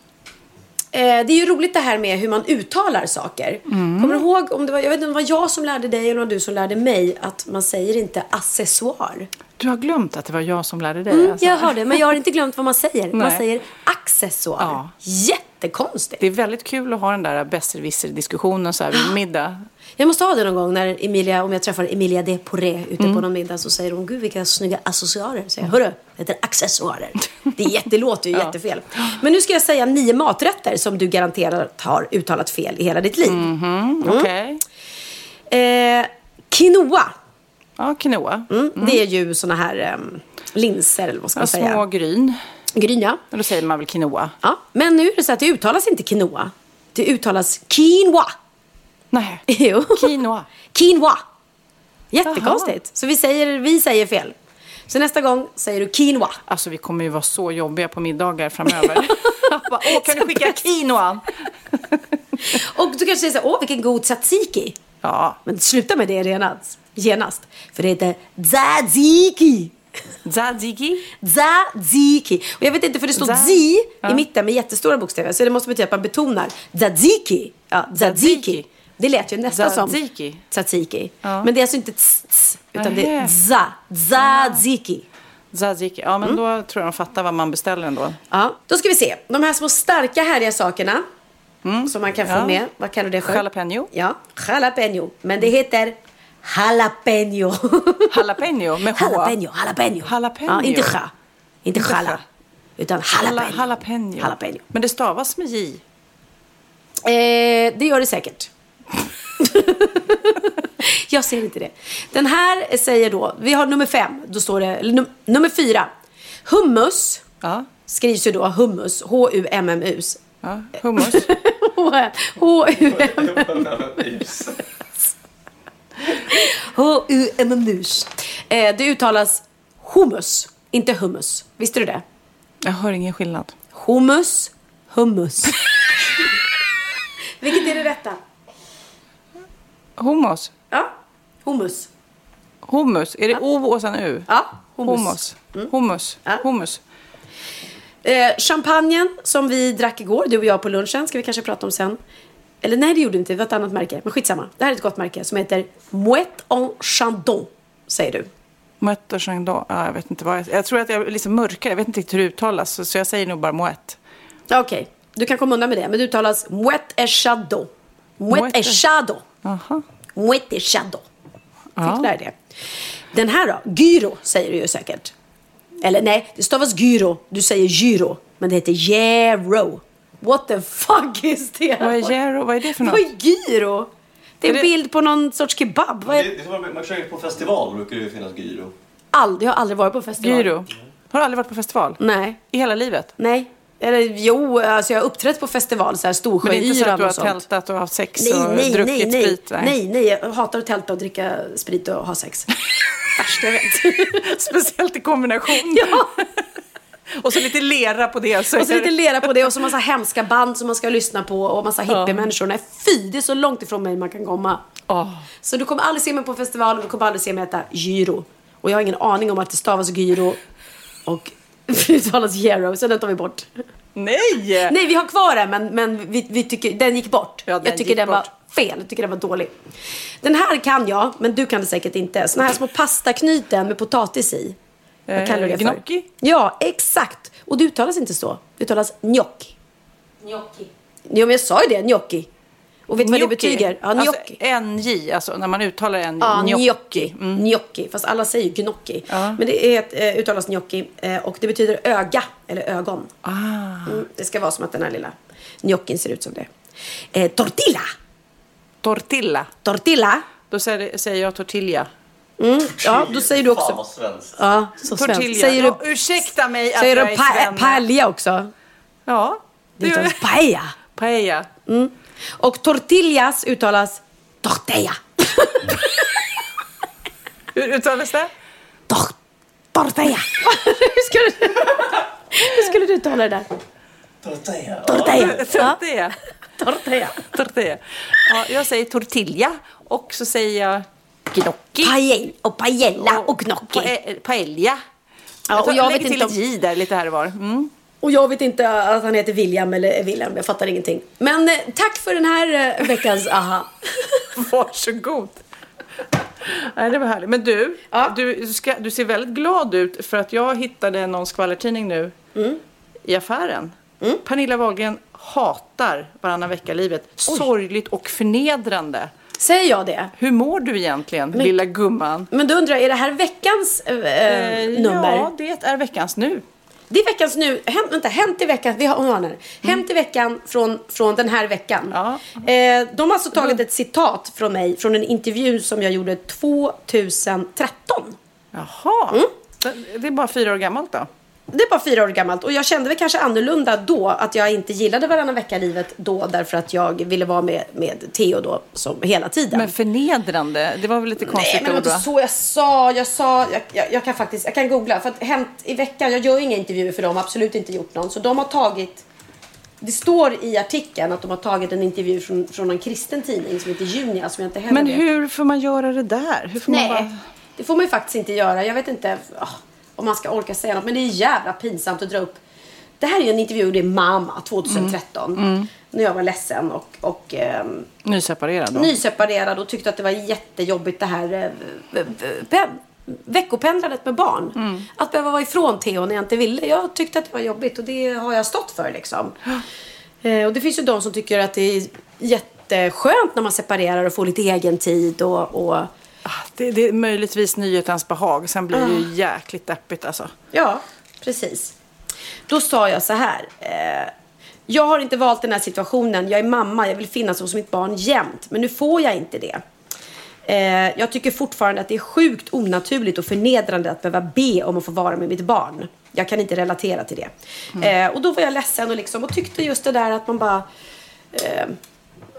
Eh, det är ju roligt det här med hur man uttalar saker. Mm. Kommer du ihåg, om det var, jag vet inte om det var jag som lärde dig eller om det var du som lärde mig att man säger inte accessoar. Du har glömt att det var jag som lärde dig. Mm, alltså. jag hörde, men jag har inte glömt vad man säger. Man Nej. säger accessoar. Ja. Jättekonstigt. Det är väldigt kul att ha den där besserwisser-diskussionen så här vid [GASPS] middag. Jag måste ha det någon gång när Emilia, om jag träffar Emilia de Poré ute Mm. på någon middag så säger hon, gud vilka snygga accessoarer. Säger jag, hörru, det heter accessoarer. Det, är jätte, det låter ju [LAUGHS] Ja. jättefel. Men nu ska jag säga nio maträtter som du garanterat har uttalat fel i hela ditt liv. Mhm, Okej. Eh, quinoa. Ja, quinoa. Mm. Det är ju såna här em, linser eller vad ska Ja, man säga. små gryn. Gryn ja. Och då säger man väl quinoa. ja. Men nu är det så att det uttalas inte quinoa. Det uttalas quinoa. Nej. [LAUGHS] Jo. Quinoa. Quinoa. Jättekonstigt. Så vi säger, vi säger fel. Så nästa gång säger du quinoa. Alltså vi kommer ju vara så jobbiga på middagar framöver. [LAUGHS] Bara, Åh, kan du skicka quinoa? [LAUGHS] Och du kanske säger så här, åh vilken god tzatziki. Ja. Men sluta med det genast. genast. För det heter tzatziki. Tzatziki. Tzatziki. Och jag vet inte för det står zi Ja. i mitten med jättestora bokstäver. Så det måste betyda att man betonar tzatziki. Ja, tzatziki. Det lät ju nästan som Tzatziki. Ja. Men det är alltså inte tz, utan det är za. Tzatziki. Tzatziki. Ja, men Mm. då tror jag de fattar vad man beställer ändå. Ja, då ska vi se. De här små starka härliga sakerna som man kan få Ja. med. Vad kallar du det för? Jalapeno. Ja, jalapeno. Men det heter jalapeno. [LAUGHS] Jalapeno med H. jalapeno, jalapeno. Jalapeno. Ja, inte ja. Inte jala. ja. Utan Jala- jalapeno. Jalapeno. Jalapeno. Men det stavas med J. Eh, det gör det säkert. [LAUGHS] Jag ser inte det. Den här säger då, vi har nummer fem, då står det, num, nummer fyra. Hummus Ja. skrivs ju då hummus, H-U-M-M-U-S. ja. Hummus. [LAUGHS] H-U-M-M-U-S. H-U-M-M-U-S. [LAUGHS] Eh, det uttalas hummus, inte hummus. Visste du det? Jag hör ingen skillnad. Hummus, hummus. Vilket är det rätta? Hummus. Ja, hummus. Hummus. Är det O och sen U? Ja, hummus. Hummus. Hummus. Ja. Hummus. Eh, champagnen som vi drack igår, du och jag på lunchen, ska vi kanske prata om sen. Eller nej, det gjorde vi inte. Det var ett annat märke. Men skitsamma. Det här är ett gott märke som heter Mouette en Chandon, säger du. Moët och Chandon. Ja, jag vet inte vad jag... Jag tror att jag liksom mörkare. Jag vet inte riktigt hur det uttalas. Så så jag säger nog bara Moët. Okej, du kan komma undan med det. Men det uttalas Mouette et Chandon. Et et- Chandon. Aha. Mouette et Chandon. Fick lära det? Den här då? Gyro säger du ju säkert. Eller nej, det stavas gyro. Du säger gyro. Men det heter gyro. What the fuck is det? Vad är gyro? Vad är det för något? Vad är gyro? Det är en det- bild på någon sorts kebab. Vad är... Det är som att man kör på festival brukar det ju finnas gyro. Aldrig, jag har aldrig varit på festival. Gyro. Har du aldrig varit på festival? Nej. I hela livet? Nej. Eller jo, alltså jag har uppträtt på festival, så här Men det är inte så att Storsjöyran du har och sånt. tältat och haft sex Nej, och nej, druckit nej, nej. sprit? nej, nej, jag hatar att tälta och dricka sprit och ha sex. [LAUGHS] Värsta jag vet. [LAUGHS] Speciellt i kombination. ja. [LAUGHS] Och så lite lera på det. Så Och så lite lera på det och så massa hemska band som man ska lyssna på och massa hippiemänniskor. Nej, fy, det är så långt ifrån mig man kan komma. Åh. Så du kommer aldrig se mig på festival och du kommer aldrig se mig äta gyro. Och jag har ingen aning om att det stavas gyro och [LAUGHS] uttalas gyro, så den tar vi bort. Nej! Nej, vi har kvar den, men, men vi, vi tycker, den gick bort. Ja, den jag tycker den var bort. fel. Jag tycker den var dålig. Den här kan jag, men du kan det säkert inte. Såna här små pastaknyten med potatis i. Vad Eh, kallar du det för? gnocchi? Ja, exakt. Och det uttalas inte så. Det uttalas gnocchi. Gnocchi. Ja, men jag sa ju det, gnocchi. Och vet du vad det betyder? Ja, Alltså, gnocchi. NJ, alltså när man uttalar en Ja, gnocchi. gnocchi. Gnocchi. Fast alla säger ju gnocchi. Ja. Men det är ett, eh, uttalas gnocchi. Eh, och det betyder öga, eller ögon. Ah. Mm, det ska vara som att den här lilla gnocchin ser ut som det. Eh, tortilla. Tortilla. Tortilla. Då säger, säger jag tortilla. Mm, ja, då säger du Fan också. vad svenskt. Ja, så svenskt. Säger ja, du, ursäkta mig att säger jag du är pa svenne. paella också? Ja, Det uttalas paella. Paella. Och tortillas uttalas tortilla. Hur uttalas det? Tor tortilla. hur, skulle du, hur skulle du uttala det där? Tortilla. Tortilla. Tortilla. tortilla. Tortilla. Ja, jag säger tortilla och så säger jag gnocchi. Paella och paella och gnocchi. Pa- paella. Ja, jag, och tar, jag lägger vet inte om- J där lite här och var. Mm. Och jag vet inte att han heter William eller William. Jag fattar ingenting. Men eh, tack för den här eh, veckans aha. [LAUGHS] Varsågod. Nej, det var härligt. Men du, du, ska, du ser väldigt glad ut för att jag hittade någon skvallertidning nu Mm. i affären. Pernilla Wahlgren hatar varannan vecka-livet. Sorgligt och förnedrande. Säger jag det? Hur mår du egentligen, lilla gumman? Men då undrar jag, är det här veckans eh, Eh, nummer? Ja, det är veckans nu. Det är veckans nu. Häm, vänta, hänt i veckan. Vi har, har. Hänt i veckan från, från den här veckan. Eh, de har alltså tagit ett citat från mig från en intervju som jag gjorde 2013. Jaha. Det- Det är bara fyra år gammalt då? Det är bara fyra år gammalt och jag kände väl kanske annorlunda då att jag inte gillade varannan vecka-livet då därför att jag ville vara med, med Theo då som hela tiden. Men förnedrande, det var väl lite Nej, konstigt men det var inte så jag sa. Jag sa, jag, jag, jag kan faktiskt, jag kan googla. För att Hänt i veckan, jag gör inga intervjuer för dem, absolut inte gjort någon. Så de har tagit, det står i artikeln att de har tagit en intervju från, från en kristen tidning som heter Junia, som jag inte heller Men hur får man göra det där? Hur får Nej, man bara... det får man ju faktiskt inte göra. Jag vet inte ah, om man ska orka säga något, men det är jävla pinsamt att dra upp. Det här är en intervju, det är Mamma 2013. Mm. När jag var ledsen och, och ehm, Nyseparerad då? nyseparerad och tyckte att det var jättejobbigt det här eh, eh, pen, veckopendlandet med barn. Mm. Att behöva vara ifrån Theo när jag inte ville. Jag tyckte att det var jobbigt och det har jag stått för liksom. [GASPS] Eh, och det finns ju de som tycker att det är jätteskönt när man separerar och får lite egen tid och, och Det, det är möjligtvis nyhetens behag, sen blir det Ah. ju jäkligt deppigt alltså. Ja, precis. Då sa jag så här. Eh, jag har inte valt den här situationen. Jag är mamma. Jag vill finnas hos mitt barn jämt. Men nu får jag inte det. Eh, jag tycker fortfarande att det är sjukt onaturligt och förnedrande att behöva be om att få vara med mitt barn. Jag kan inte relatera till det. Eh, och då var jag ledsen och, liksom, och tyckte just det där att man bara...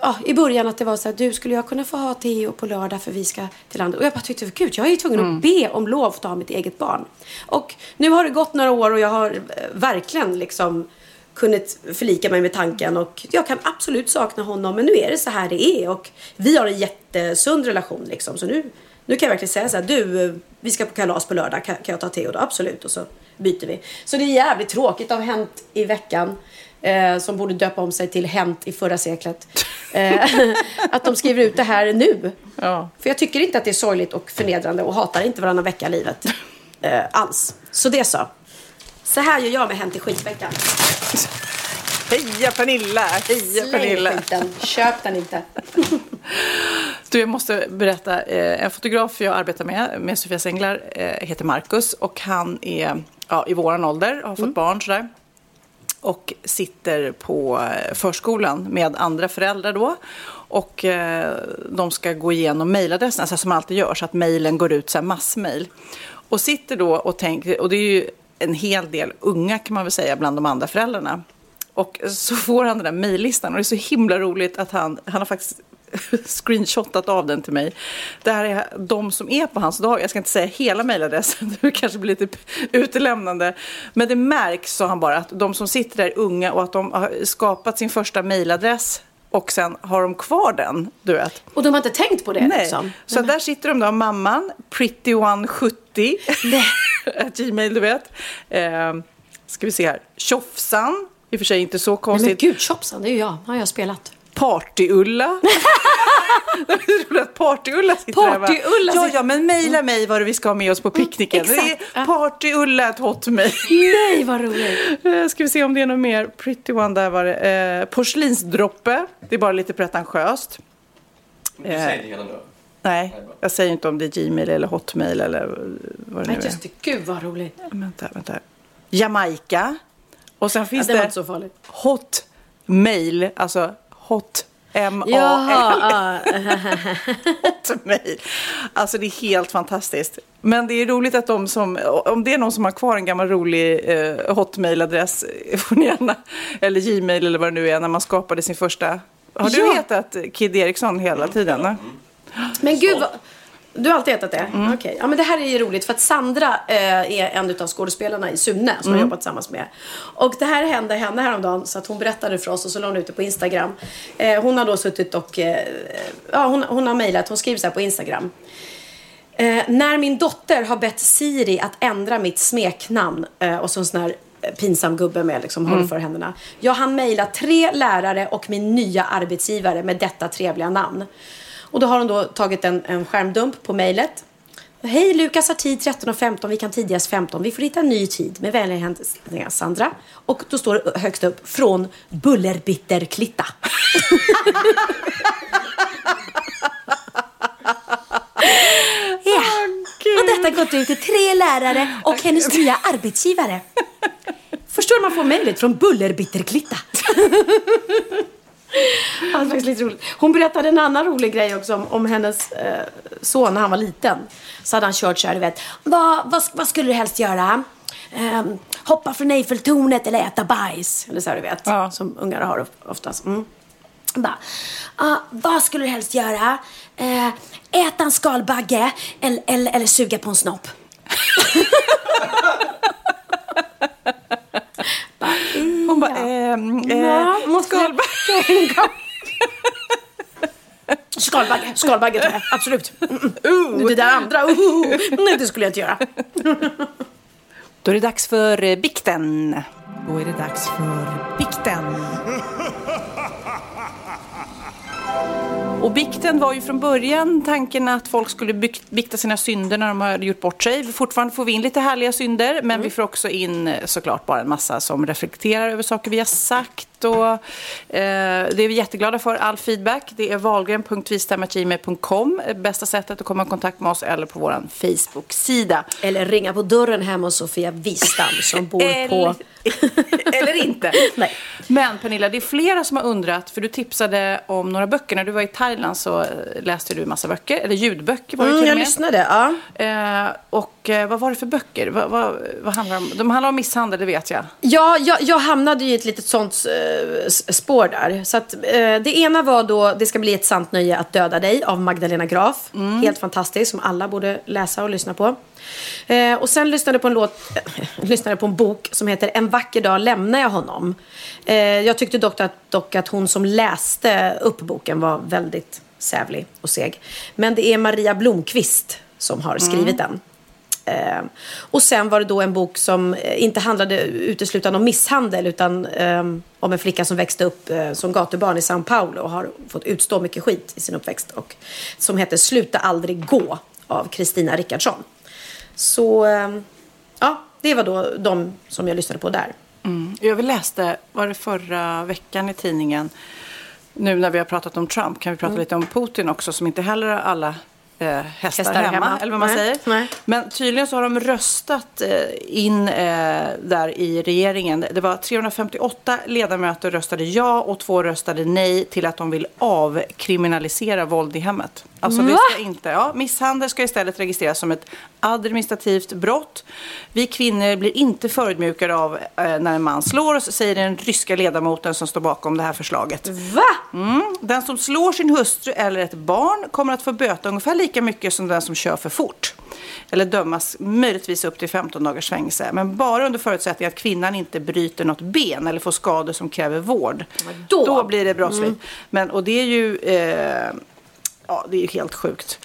Ja, I början att det var så här, du skulle jag kunna få ha Theo på lördag för vi ska till landet. Och jag bara tyckte, gud jag är ju tvungen Mm. att be om lov för att ha mitt eget barn. Och nu har det gått några år och jag har eh, verkligen liksom kunnat förlika mig med tanken och jag kan absolut sakna honom men nu är det så här det är och vi har en jättesund relation liksom så nu, nu kan jag verkligen säga så här, du eh, vi ska på kalas på lördag, kan, kan jag ta Theo då? Absolut och så byter vi. Så det är jävligt tråkigt av Hänt i veckan eh, som borde döpa om sig till Hänt i förra seklet. Eh, [LAUGHS] att de skriver ut det här nu. Ja. För jag tycker inte att det är sorgligt och förnedrande och hatar inte varannan vecka livet. Eh, alls. Så det så. Så här gör jag med Hänt i skitveckan. Heja Pernilla! Heja Pernilla! skiten. Köp den inte. [LAUGHS] Du, jag måste berätta. Eh, en fotograf jag arbetar med, med Sofias Änglar, eh, heter Marcus. Och han är ja, i våran ålder, har fått barn sådär. Och sitter på eh, förskolan med andra föräldrar då. Och eh, de ska gå igenom mejladresserna, alltså som alltid gör, så att mejlen går ut, så här massmejl. Och sitter då och tänker, och det är ju en hel del unga kan man väl säga bland de andra föräldrarna. Och så får han den där mejllistan och det är så himla roligt att han, han har faktiskt [LAUGHS] screenshotat av den till mig. Det här är de som är på hans dag. Jag ska inte säga hela mejladressen, [LAUGHS] det kanske blir lite utelämnande. Men det märks, sa han bara, att de som sitter där är unga och att de har skapat sin första mejladress och sen har de kvar den, du vet. Och de har inte tänkt på det Nej. liksom? Så där sitter de då, mamman, pretty170, [LAUGHS] gmail du vet. Eh, ska vi se här, Tjofsan, i och för sig inte så Nej, men konstigt. gud, Chopsan, det är ju jag. har jag spelat. Party-Ulla. [LAUGHS] Det är roligt att Party-Ulla sitter där va? Party-Ulla Ja, ja, men mejla mig vad vi ska ha med oss på picknicken. Det exakt. är Party-Ulla ett hotmail. Nej, vad roligt. [LAUGHS] Eh, Ska vi se om det är något mer. Pretty One, där var det. Eh, porslinsdroppe. Det är bara lite pretentiöst. Du säger inte hela nu. Nej, jag säger inte om det är Gmail eller Hotmail eller vad det nu Men är. just det, gud vad roligt. Vänta, vänta. Jamaica. Och sen finns det var det farligt. Hotmail, alltså hot M-A-L. [LAUGHS] Hotmail. Alltså det är helt fantastiskt. Men det är roligt att de som, om det är någon som har kvar en gammal rolig eh, Hotmail-adress, eh, får ni gärna, eller Gmail eller vad det nu är, när man skapade sin första. Har du Ja. hetat Kid Eriksson hela tiden? ne? Men gud vad... Du har alltid hetat det? Okej. Ja, men det här är ju roligt för att Sandra eh, är en av skådespelarna i Sune som jag jobbat tillsammans med. Och det här hände henne häromdagen så att hon berättade för oss och så la hon ut det på Instagram. Eh, hon har då suttit och... Eh, ja, hon, hon har mejlat. Hon skriver så här på Instagram. Eh, när min dotter har bett Siri att ändra mitt smeknamn eh, och så en sån här eh, pinsam gubbe med liksom, håller för händerna. Jag hann mejla tre lärare och min nya arbetsgivare med detta trevliga namn. Och då har hon då tagit en, en skärmdump på mejlet. Hej, Lukas har tid 13.15, vi kan tidigast 15. Vi får hitta en ny tid. Med vänliga hälsningar Sandra. Och då står det högst upp, från Bullerbitterklitta. [LAUGHS] ja. Och detta gått ut till tre lärare och hennes nya arbetsgivare. Förstår man får mejlet från Bullerbitterklitta? [LAUGHS] Ja, [LAUGHS] det faktiskt lite roligt. Hon berättade en annan rolig grej också om, om hennes eh, son när han var liten. Så hade han kört så här, du vet. Vad, vad, vad skulle du helst göra? Ehm, hoppa från Eiffeltornet eller äta bajs? Eller så här, du vet. Som ungar har of- oftast. Mm. Bara, ah, vad skulle du helst göra? Eh, äta en skalbagge eller, eller, eller suga på en snopp? [LAUGHS] Hon bara, ehm, eh, måste tänka. Skalbagge, [LAUGHS] skalbagge tar jag. Absolut. Mm, mm. [LAUGHS] Det där andra, uh, nej det skulle jag inte göra. [LAUGHS] Då är det dags för eh, bikten. Då är det dags för bikten. Och bikten var ju från början tanken att folk skulle bikta sina synder när de har gjort bort sig. Fortfarande får vi in lite härliga synder, men vi får också in eh, såklart bara en massa som reflekterar över saker vi har sagt. Och, eh, det är vi jätteglada för, all feedback. Det är valgren.vistamagmail.com, bästa sättet att komma i kontakt med oss, eller på vår Facebook-sida. Eller ringa på dörren hemma hos Sofia Wistam som bor på... [LAUGHS] Eller inte. [LAUGHS] Nej. Men Pernilla, det är flera som har undrat, för du tipsade om några böcker. När du var i Thailand så eh, läste du en massa böcker, eller ljudböcker var det Mm, till jag med. lyssnade, ja. Eh, och eh, vad var det för böcker? Vad, vad, vad handlar de om? De handlar om misshandel, det vet jag. Ja, jag, jag hamnade ju i ett litet sånt eh, spår där. Så att, eh, det ena var då Det ska bli ett sant nöje att döda dig av Magdalena Graf. Helt fantastiskt, som alla borde läsa och lyssna på. Eh, och sen lyssnade på en låt, [LAUGHS] lyssnade på en bok som heter En vacker dag lämnar jag honom. Eh, jag tyckte dock att, dock att hon som läste upp boken var väldigt sävlig och seg. Men det är Maria Blomqvist som har skrivit den. Eh, och sen var det då en bok som eh, inte handlade uteslutande om misshandel utan eh, om en flicka som växte upp eh, som gatubarn i Sao Paulo och har fått utstå mycket skit i sin uppväxt. Och, som heter Sluta aldrig gå av Kristina Rickardsson. Så eh, ja, det var då de som jag lyssnade på där. Mm. Jag läste, var det förra veckan i tidningen, nu när vi har pratat om Trump kan vi prata Mm. lite om Putin också som inte heller alla hästar, Hästar hemma, hemma. eller vad man Nej. säger. Nej. Men tydligen så har de röstat eh, in eh, där i regeringen. Det var 358 ledamöter röstade ja och två röstade nej till att de vill avkriminalisera våld i hemmet. Alltså det Va? ska inte, ja, misshandel ska istället registreras som ett administrativt brott. Vi kvinnor blir inte förödmjukade av eh, när en man slår oss, säger den ryska ledamoten som står bakom det här förslaget. Va? Mm. Den som slår sin hustru eller ett barn kommer att få böta ungefär lika mycket som den som kör för fort. Eller dömas möjligtvis upp till 15 dagars fängelse. Men bara under förutsättning att kvinnan inte bryter något ben eller får skador som kräver vård. Då. blir det brottsligt. Men, och det är ju eh, ja, det är ju helt sjukt.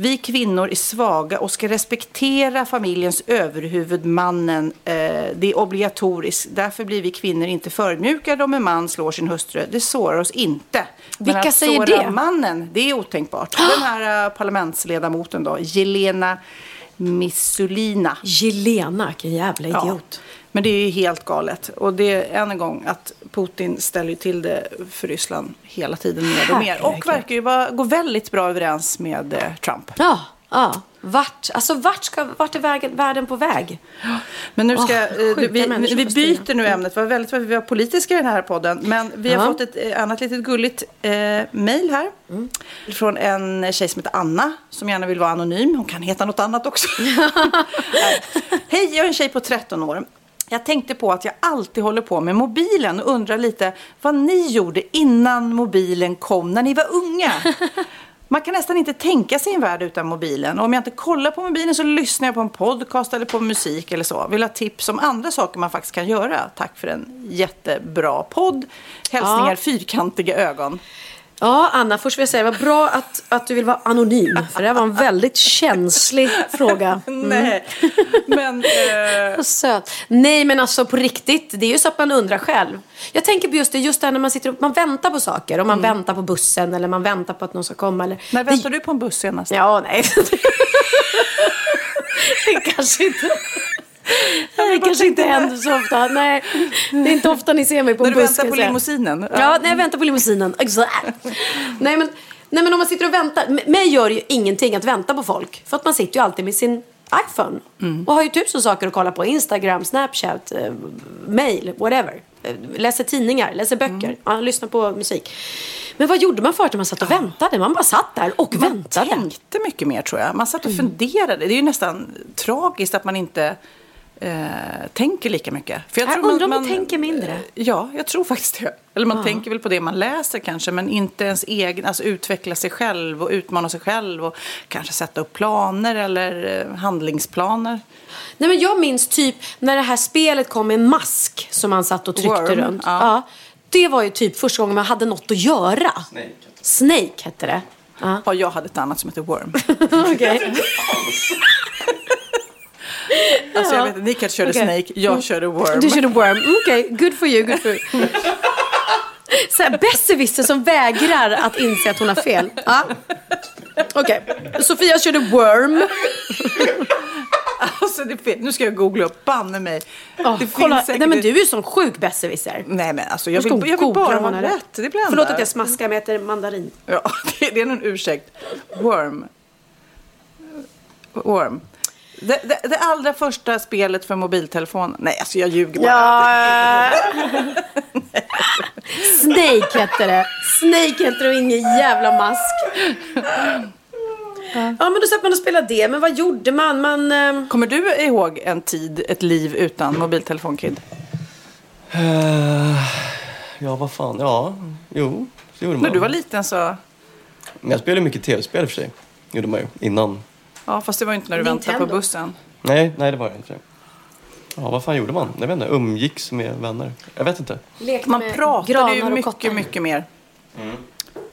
Vi kvinnor är svaga och ska respektera familjens överhuvud, mannen. Eh, det är obligatoriskt. Därför blir vi kvinnor inte förödmjukade om en man slår sin hustru. Det sårar oss inte. Men Vilka att säger såra det? mannen, det är otänkbart. Den här eh, parlamentsledamoten då, Jelena Missulina. Jelena, vilken jävla Ja. Men det är ju helt galet. Och det är än en gång att Putin ställer ju till det för Ryssland hela tiden mer och mer. Och verkar ju vara, gå väldigt bra överens med eh, Trump. Ja, ja. Vart, alltså vart, ska, vart är vägen, världen på väg? Men nu ska, eh, sjuka vi, vi byter nu ämnet. Det var väldigt vi var politiska i den här podden. Men vi har Ja. fått ett eh, annat litet gulligt eh, mejl här. Mm. Från en tjej som heter Anna. Som gärna vill vara anonym. Hon kan heta något annat också. [LAUGHS] [LAUGHS] Hej, jag är en tjej på 13 år. Jag tänkte på att jag alltid håller på med mobilen och undrar lite vad ni gjorde innan mobilen kom när ni var unga. [LAUGHS] Man kan nästan inte tänka sig en värld utan mobilen. Och om jag inte kollar på mobilen så lyssnar jag på en podcast eller på musik eller så. Vill ha tips om andra saker man faktiskt kan göra. Tack för en jättebra podd. Hälsningar Ja. fyrkantiga ögon. Ja, Anna, först vill jag säga det var bra att, att du vill vara anonym. För det här var en väldigt känslig fråga. Mm. [LAUGHS] Nej, men... Eh... [LAUGHS] Söt. Nej, men alltså på riktigt. Det är ju så att man undrar själv. Jag tänker på just det, just det här när man sitter och man väntar på saker. Och man Mm. väntar på bussen eller man väntar på att någon ska komma. Eller... När väntar du på en buss senast? Ja, nej. [LAUGHS] det kanske inte... Det kanske inte händer så ofta. Nej, det är inte ofta ni ser mig på När en du buss. väntar ska på jag säga. limousinen? Ja, när jag väntar på limousinen. Exakt. Nej, men, nej, men om man sitter och väntar. Mig gör ju ingenting att vänta på folk. För att man sitter ju alltid med sin iPhone. Och har ju tusen saker att kolla på. Instagram, Snapchat, eh, mail, whatever. Eh, Läser tidningar, läser böcker, ja, lyssnar på musik. Men vad gjorde man förut när man satt och väntade? Man bara satt där och Man väntade. tänkte mycket mer tror jag. Man satt och funderade. Det är ju nästan tragiskt att man inte eh, tänker lika mycket. För Jag undrar om man tänker mindre. Ja, jag tror faktiskt det. Eller man tänker väl på det man läser kanske, men inte ens egen, alltså utveckla sig själv och utmana sig själv och kanske sätta upp planer eller eh, handlingsplaner. Nej, men jag minns typ när det här spelet kom med mask som man satt och tryckte Worm, runt. ja. Ja. Det var ju typ första gången man hade något att göra. Snake. Snake hette det. Ja. Ja, jag hade ett annat som heter Worm. [LAUGHS] Okej. Alltså, jag vet, inte, ni kanske körde Okej. Snake, jag körde Worm. Du körde worm. Mm, Okej, good for you, good for you. [LAUGHS] Så här, besserwisser som vägrar att inse att hon har fel. Ja. Okej, Sofia körde worm. [LAUGHS] Alltså, nu ska jag googla upp, banne mig. Oh, kolla. säkert- Nej men du är ju som sjuk besserwisser. Nej men alltså, jag vill, jag vill bara ha rätt. Det blir Förlåt att jag smaskar, men jag äter mandarin. Ja, det, [LAUGHS] det är någon ursäkt. Worm. Worm. Det, det, det allra första spelet för mobiltelefon. Nej, alltså jag ljuger bara. Ja. [LAUGHS] Snake hette det. Snake hette det och ingen jävla mask. Ja men då satt man och spelade det. Men vad gjorde man? Man... ehm, Kommer du ihåg en tid, ett liv utan mobiltelefon, Kid? Eh, ja, vad fan. Ja, jo. Så gjorde man. När du var liten så... Men jag spelade mycket tv-spel för sig. Gjorde man ju. Innan. Ja, fast det var inte när du väntade Nintendo. på bussen. Nej, nej det var det inte. Ja, vad fan gjorde man? Jag vet inte. Umgicks med vänner. Jag vet inte. lekte Man med pratade ju mycket, kottar. mycket mer.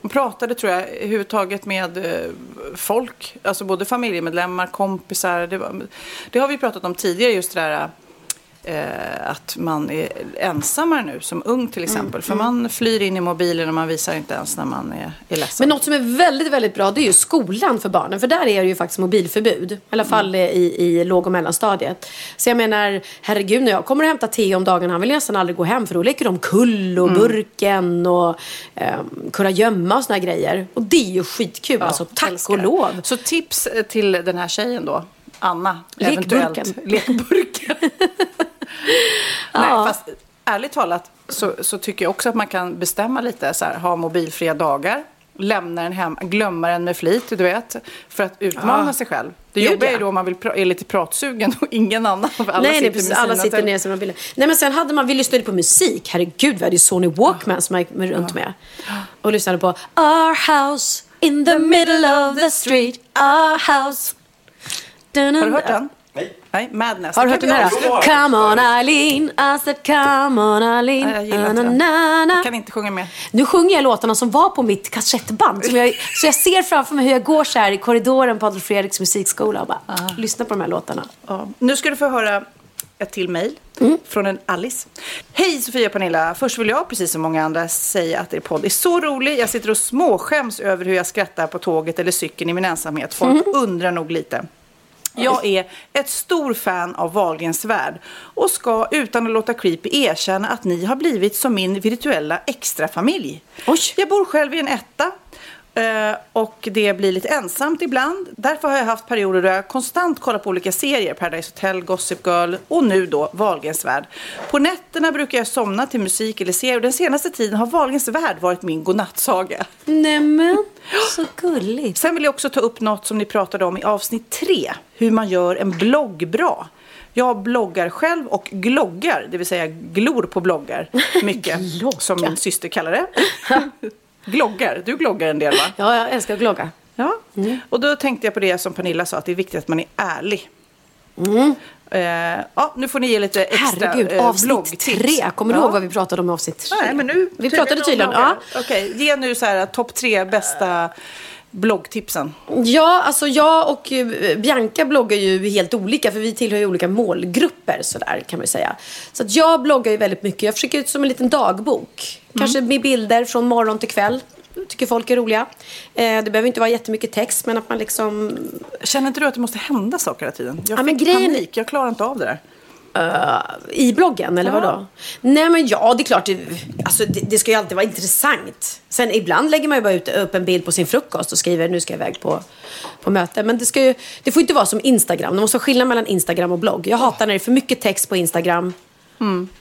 Man pratade, tror jag, överhuvudtaget med eh, folk. Alltså både familjemedlemmar, kompisar. Det, var, det har vi pratat om tidigare, just det där eh, att man är ensammare nu, som ung till Mm, exempel. För man flyr in i mobilen och man visar inte ens när man är, är ledsen. Men något som är väldigt, väldigt bra det är ju skolan för barnen. För där är det ju faktiskt mobilförbud. I alla fall i, i låg och mellanstadiet. Så jag menar, herregud när jag kommer och hämtar Theo om dagen, han vill nästan aldrig gå hem. För då leker de kull och burken och um, kurragömma och såna här grejer. Och det är ju skitkul. alltså tack älskar och lov. Så tips eh, till den här tjejen då, Anna. Lekburken. eventuellt. Lekburken. [LAUGHS] [LAUGHS] Nej, fast ärligt talat så, så tycker jag också att man kan bestämma lite så här, ha mobilfria dagar. Lämna den hem, glömma den med flit, du vet. För att utmana Ja. sig själv. Det jobbiga är då om man vill är lite pratsugen och ingen annan. Alla nej, nej, precis. Alla sitter ner som de ville. Nej, men sen hade man, vi lyssnade på musik. Herregud, vi hade ju Sony Walkman som jag gick runt med. Och lyssnade på Our house in the middle of the street. Our house. Har du hört den? Nej. Madness. Har du hört den här? Come on Eileen, I said come on Eileen. Nej, jag gillar inte den. Jag kan inte sjunga med. Nu sjunger jag låtarna som var på mitt kassettband. Som jag, så jag ser framför mig hur jag går så här i korridoren på Adolf Fredriks musikskola och bara lyssnar på de här låtarna. Ja. Nu ska du få höra ett till mejl Mm. från en Alice. Hej Sofia och Pernilla! Först vill jag, precis som många andra, säga att er podd är så rolig. Jag sitter och småskäms över hur jag skrattar på tåget eller cykeln i min ensamhet. Folk Mm. undrar nog lite. Jag är ett stor fan av Wahlgrens värld och ska utan att låta creepy erkänna att ni har blivit som min virtuella extrafamilj. Oj. Jag bor själv i en etta eh, och det blir lite ensamt ibland. Därför har jag haft perioder då jag konstant kollar på olika serier. Paradise Hotel, Gossip Girl och nu då Wahlgrens värld. På nätterna brukar jag somna till musik eller serier och den senaste tiden har Wahlgrens värld varit min godnattsaga. Nämen, så gulligt. Sen vill jag också ta upp något som ni pratade om i avsnitt tre. Hur man gör en blogg bra. Jag bloggar själv och gloggar, det vill säga glor på bloggar mycket. [LAUGHS] Som min syster kallar det. [LAUGHS] gloggar, du gloggar en del va? Ja, jag älskar att glogga. Ja. Och då tänkte jag på det som Pernilla sa, att det är viktigt att man är ärlig. Eh, ja, nu får ni ge lite extra Herregud, eh, avsnitt bloggtips. tre. Kommer du Ja. ihåg vad vi pratade om i avsnitt tre? Nej, men nu vi pratade tydligen. Ja. Okej, ge nu så här topp tre bästa bloggtipsen. Ja, alltså jag och eh, Bianca bloggar ju helt olika för vi tillhör ju olika målgrupper sådär kan man säga. Så att jag bloggar ju väldigt mycket. Jag försöker ut som en liten dagbok. Kanske med bilder från morgon till kväll. Tycker folk är roliga. Eh, det behöver inte vara jättemycket text men att man liksom... Känner inte du att det måste hända saker hela tiden? Jag Ja, fick grejen- panik, jag klarar inte av det där. I bloggen, eller Ja. vadå? Nej men ja, det är klart. Det, alltså, det, det ska ju alltid vara intressant. Sen ibland lägger man ju bara ut, upp en bild på sin frukost och skriver nu ska jag iväg på, på möte. Men det, ska ju, det får inte vara som Instagram. Det måste vara skillnad mellan Instagram och blogg. Jag hatar när det är för mycket text på Instagram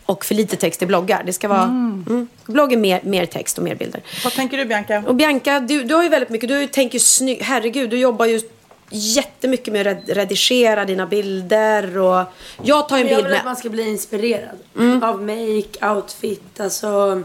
och för lite text i bloggar. Det ska vara... Mm. Blogg är mer, mer text och mer bilder. Vad tänker du Bianca? Och Bianca, du, du har ju väldigt mycket, du tänker snyggt, herregud, du jobbar ju jättemycket med att red- redigera dina bilder och jag tar en Jag bild vill att med... man ska bli inspirerad Mm. av make, outfit, alltså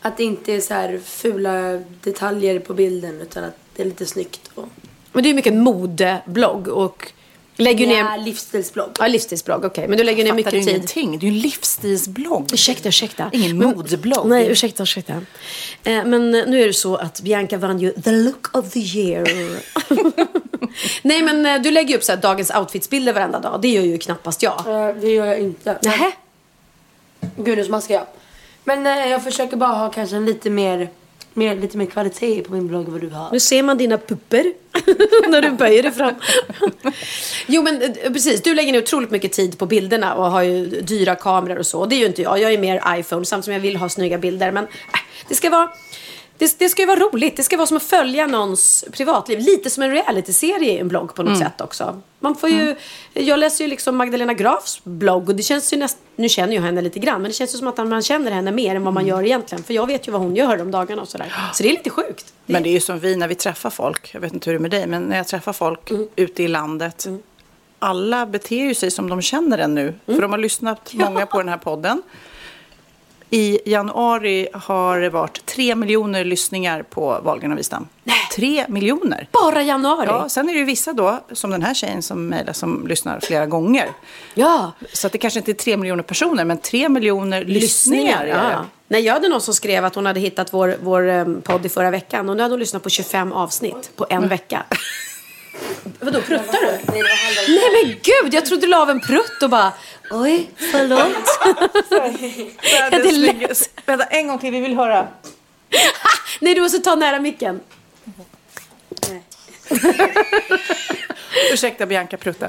att det inte är så här fula detaljer på bilden utan att det är lite snyggt. Och... Men det är mycket modeblogg och lägger ju Ja, ner... livsstilsblogg. Ja, livsstilsblogg, okej. Men du lägger ner mycket tid. ingenting? Det är ju en livsstilsblogg. Ursäkta, ursäkta. Ingen modeblogg. Nej, ursäkta, ursäkta. Eh, men nu är det så att Bianca vann ju the look of the year. [LAUGHS] [LAUGHS] Nej, men eh, du lägger upp så här, dagens outfitsbilder varenda dag. Det gör ju knappast jag. Eh, Det gör jag inte. Nähä? Gud, nu smaskar jag. Men eh, jag försöker bara ha kanske en lite mer, mer, lite mer kvalitet på min blogg än vad du har. Nu ser man dina pupper [LAUGHS] när du böjer dig fram. jo men eh, precis, du lägger ner otroligt mycket tid på bilderna och har ju dyra kameror och så. Det är ju inte jag, jag är mer iPhone samtidigt som jag vill ha snygga bilder. Men äh, det ska vara det, det ska ju vara roligt. Det ska vara som att följa någons privatliv. Lite som en realityserie i en blogg på något Mm. sätt också. Man får ju, Jag läser ju liksom Magdalena Grafs blogg och det känns ju näst, Nu känner jag henne lite grann men det känns ju som att man känner henne mer än vad man gör egentligen. För jag vet ju vad hon gör de dagarna och sådär. Så det är lite sjukt. Men det är ju som vi när vi träffar folk. Jag vet inte hur det är med dig, men när jag träffar folk Mm. ute i landet. Alla beter ju sig som de känner en nu. För de har lyssnat många på den här podden. I januari har det varit tre miljoner lyssningar på Wahlgren och Wistam. Tre miljoner! Bara januari? Ja, sen är det ju vissa då, som den här tjejen som mejlar, som lyssnar flera gånger. Ja. Så att det kanske inte är tre miljoner personer, men tre miljoner lyssningar. det. ja. Nej, jag hade någon som skrev att hon hade hittat vår, vår um, podd i förra veckan och nu hade hon lyssnat på 25 avsnitt på en vecka. [LAUGHS] Vadå, pruttar du? Nej men gud, jag trodde du la av en prutt och bara oj, förlåt. [LAUGHS] Ja, det är Vänta, en gång till, vi vill höra. [LAUGHS] Nej, du måste ta nära micken. [LAUGHS] Ursäkta Bianca Prutta.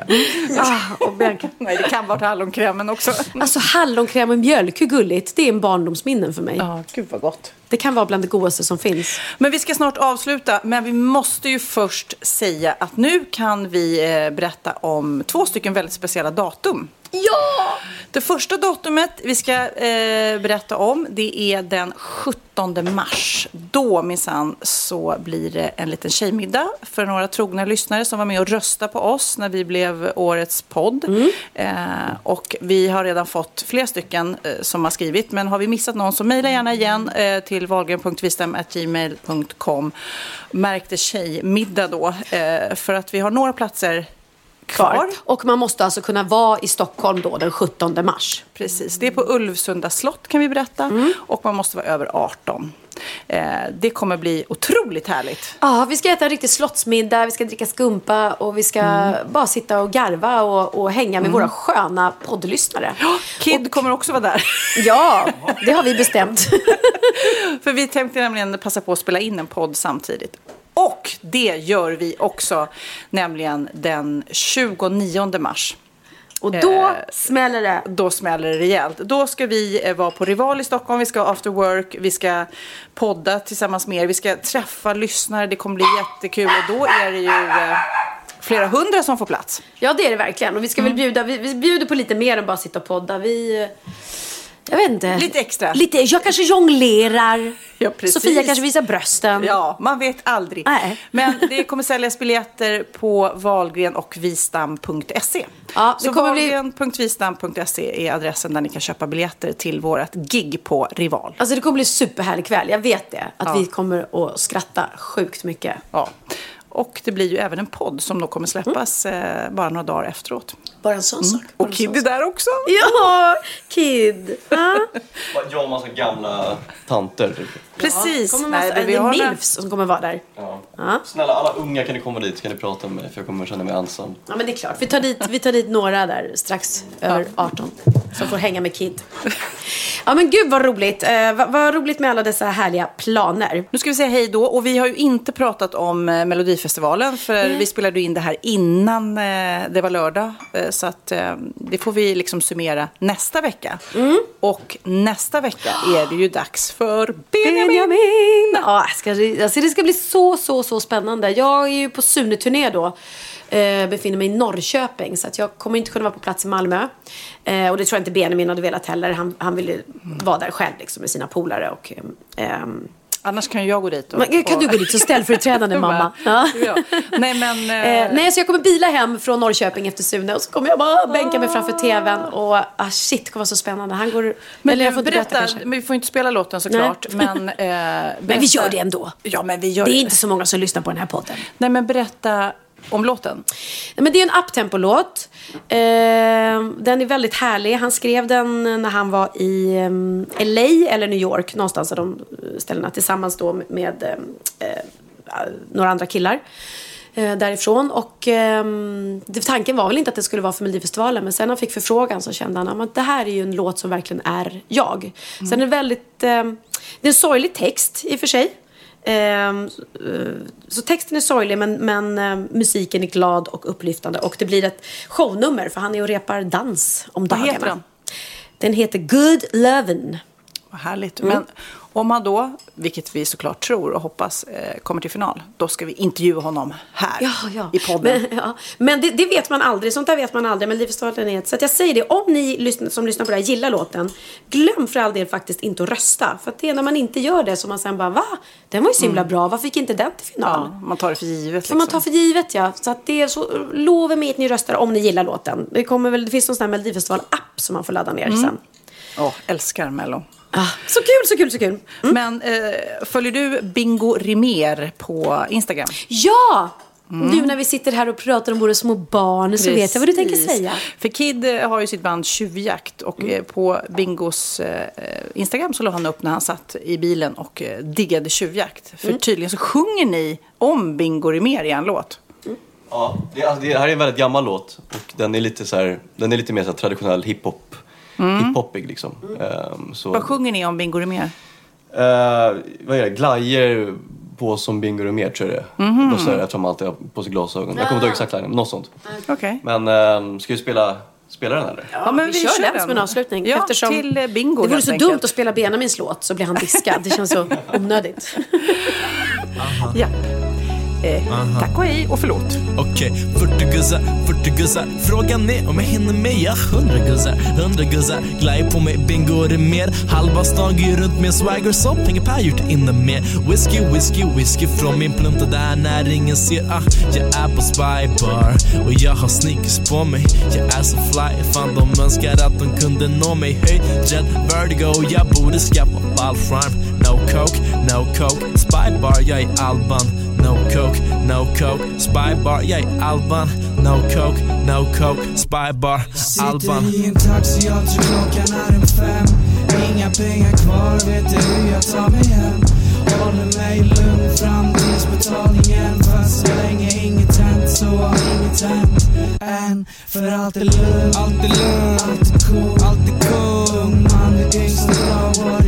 Ah, och Bianca. Nej, det kan vara hallonkrämen också. Alltså hallonkräm och mjölk, hur gulligt? Det är en barndomsminnen för mig. Ja, gud vad gott. Det kan vara bland det godaste som finns. Men vi ska snart avsluta, men vi måste ju först säga att nu kan vi eh, berätta om två stycken väldigt speciella datum. Ja! Det första datumet vi ska eh, berätta om det är den 17 mars. Då minsann så blir det en liten tjejmiddag för några trogna lyssnare som var med och röstade på oss när vi blev årets podd. Eh, och vi har redan fått flera stycken eh, som har skrivit. Men har vi missat någon så mejla gärna igen eh, till valgren.vistam.gmail.com. Märk det tjejmiddag då. Eh, för att vi har några platser kvar. Och man måste alltså kunna vara i Stockholm då den 17 mars. Precis, det är på Ulvsunda slott kan vi berätta. Och man måste vara över 18. Eh, det kommer bli otroligt härligt. Ja, vi ska äta en riktig slottsmiddag, vi ska dricka skumpa och vi ska bara sitta och garva och, och hänga med våra sköna poddlyssnare. Kid kommer också vara där. [LAUGHS] Ja, det har vi bestämt. [LAUGHS] För vi tänkte nämligen passa på att spela in en podd samtidigt. Och det gör vi också, nämligen den 29 mars. Och då Eh, smäller det. Då smäller det rejält. Då ska vi eh, vara på Rival i Stockholm, vi ska ha after work, vi ska podda tillsammans med er, vi ska träffa lyssnare, det kommer bli jättekul. Och då är det ju eh, flera hundra som får plats. Ja, det är det verkligen. Och vi ska väl bjuda, vi, vi bjuder på lite mer än bara sitta och podda. Vi... Jag vet inte. Lite extra. Lite, jag kanske jonglerar. Ja, precis. Sofia kanske visar brösten. Ja, man vet aldrig. Nej. Men det kommer säljas biljetter på valgren och vistam.se. Ja, Så valgren.vistam.se är adressen där ni kan köpa biljetter till vårt gig på Rival. Alltså det kommer bli superhärlig kväll, jag vet det. Att Ja. vi kommer att skratta sjukt mycket. Ja. Och det blir ju även en podd som då kommer släppas eh, bara några dagar efteråt. Bara en sån sak. Bara Och Kid är sak. där också. Ja, Kid. Ja. [LAUGHS] Jag och massa gamla tanter. Typ. Precis. kommer Nej, massa, det- vi det är milfs som kommer vara där. Ja. Ja. Snälla alla unga kan ni komma dit, kan ni prata med mig för jag kommer känna mig ensam. Ja men det är klart. Vi tar dit, vi tar dit några där strax över 18 som får hänga med Kid. Ja men gud vad roligt. Eh, vad, vad roligt med alla dessa härliga planer. Nu ska vi säga hej då. Och vi har ju inte pratat om eh, Melodifestivalen. För vi spelade in det här innan eh, det var lördag. Eh, så att eh, det får vi liksom summera nästa vecka. Och nästa vecka är det ju dags för Benjamin. Benjamin! Ja, ska, det- alltså det ska bli så, så, så spännande. Jag är ju på Sune-turné då. Eh, befinner mig i Norrköping så att jag kommer inte kunna vara på plats i Malmö. Eh, och det tror jag inte Benjamin hade velat heller. Han, han ville vara där själv liksom, med sina polare. Och, eh, Annars kan jag gå dit. Och, men, kan du gå dit som [LAUGHS] ställföreträdande [LAUGHS] mamma? Ja. Ja. Nej, men... [LAUGHS] Eh, nej, så jag kommer bila hem från Norrköping efter Sune och så kommer jag bara bänka mig framför tvn och ah, shit, det kommer vara så spännande. Han går... Men eller jag får inte berätta berätta, men vi får inte spela låten såklart. Men, eh, Men vi gör det ändå. Ja, men vi gör Det är inte så många som lyssnar på den här podden. Nej, men berätta om låten. Men det är en uptempo-låt. Eh, den är väldigt härlig. Han skrev den när han var i eh, LA eller New York, någonstans av de eh, ställena, tillsammans då med eh, eh, några andra killar eh, därifrån. Och eh, tanken var väl inte att det skulle vara för Melodifestivalen, men sen när han fick förfrågan så kände han att det här är ju en låt som verkligen är jag. Sen är det väldigt, eh, det är en sorglig text i och för sig. Ehm, eh, Så texten är sorglig men, men eh, musiken är glad och upplyftande och det blir ett shownummer för han är och repar dans om Vad dagarna. heter den? Den heter Good Lovin'. Vad härligt. Mm. Men om han då, vilket vi såklart tror och hoppas, eh, kommer till final, då ska vi intervjua honom här Ja, ja. i podden. Men, [LAUGHS] ja. men det, det vet man aldrig. Sånt där vet man aldrig. Men Melodifestivalen är ett... Så jag säger det. Om ni som lyssnar på det här gillar låten. Glöm för all del faktiskt inte att rösta. För att det är när man inte gör det som man sen bara va? Den var ju så himla bra. Varför fick inte den till final? Mm. Ja, man tar det för givet. Som man liksom. tar för givet ja. Så att det är så, lovar mig att ni röstar om ni gillar låten. Det, kommer väl, det finns någon sån här Melodifestival-app som man får ladda ner Mm. sen. Åh, älskar Mello. Ah, så kul, så kul, så kul. Men eh, följer du Bingo Rimér på Instagram? Ja! Nu när vi sitter här och pratar om våra små barn så vet jag vad du tänker Precis. säga. För Kid eh, har ju sitt band Tjuvjakt och Mm. eh, på Bingos eh, Instagram så la han upp när han satt i bilen och eh, diggade Tjuvjakt. För Mm. tydligen så sjunger ni om Bingo Rimér i en låt. Ja, det, alltså, det här är en väldigt gammal låt och den är lite, så här, den är lite mer så här, traditionell hiphop. Hiphopig liksom. Ehm, så, Vad sjunger ni om Bingo Rimér? Eh, vad är det? Glajer på som Bingo och mer tror jag det är. Mhm. Då säger jag eftersom han alltid har på sig glasögon. Jag kommer inte ihåg exakt linjen, något sånt. Okej. Men ehm, ska vi spela, spela den eller? Ja, men vi, vi kör, kör den som en avslutning. Ja, eftersom till, eh, bingo, Det vore så enkelt. dumt att spela Benjamins låt så blir han diskad. Det känns så [LAUGHS] onödigt. Ja. Eh, tack och hej och förlåt. Okej, 40 guzzar, 40 guzzar Frågan är om jag hinner med, ja 100 guzzar 100 guzzar, glaj på mig, bingo det mer? Halva stan går runt med swagger som pengar gjort inne med. Whisky, whisky, whisky från min plunta där när ingen ser. Ah, Jag är på spy bar och jag har sneakers på mig. Jag är så fly, fan de önskar att de kunde nå mig. Höjd, jet, vertigo, jag borde skaffa fallskärm No coke, no coke, spy bar, jag är Alban coke, no coke, spy bar, jag är Alban. No coke, no coke, spy bar, Alban. Sitter i en taxi, jag tror klockan är en fem. Inga pengar kvar, vet du hur jag tar mig hem. Håller mig lugn fram tills betalningen Fast så länge inget hänt så har inget hänt än. För allt är lugnt, allt är lugnt, allt är cool, allt är cool. Man är yngst och bra,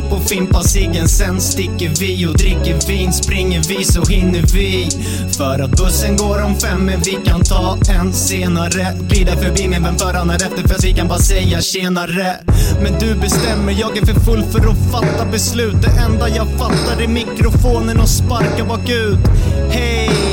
upp och fimpar ciggen, sen sticker vi och dricker vin. Springer vi så hinner vi. För att bussen går om fem, men vi kan ta en senare. Glida förbi med vem föraren är efter, för vi kan bara säga tjenare. Men du bestämmer, jag är för full för att fatta beslut. Det enda jag fattar är mikrofonen och sparka bakut. Hej!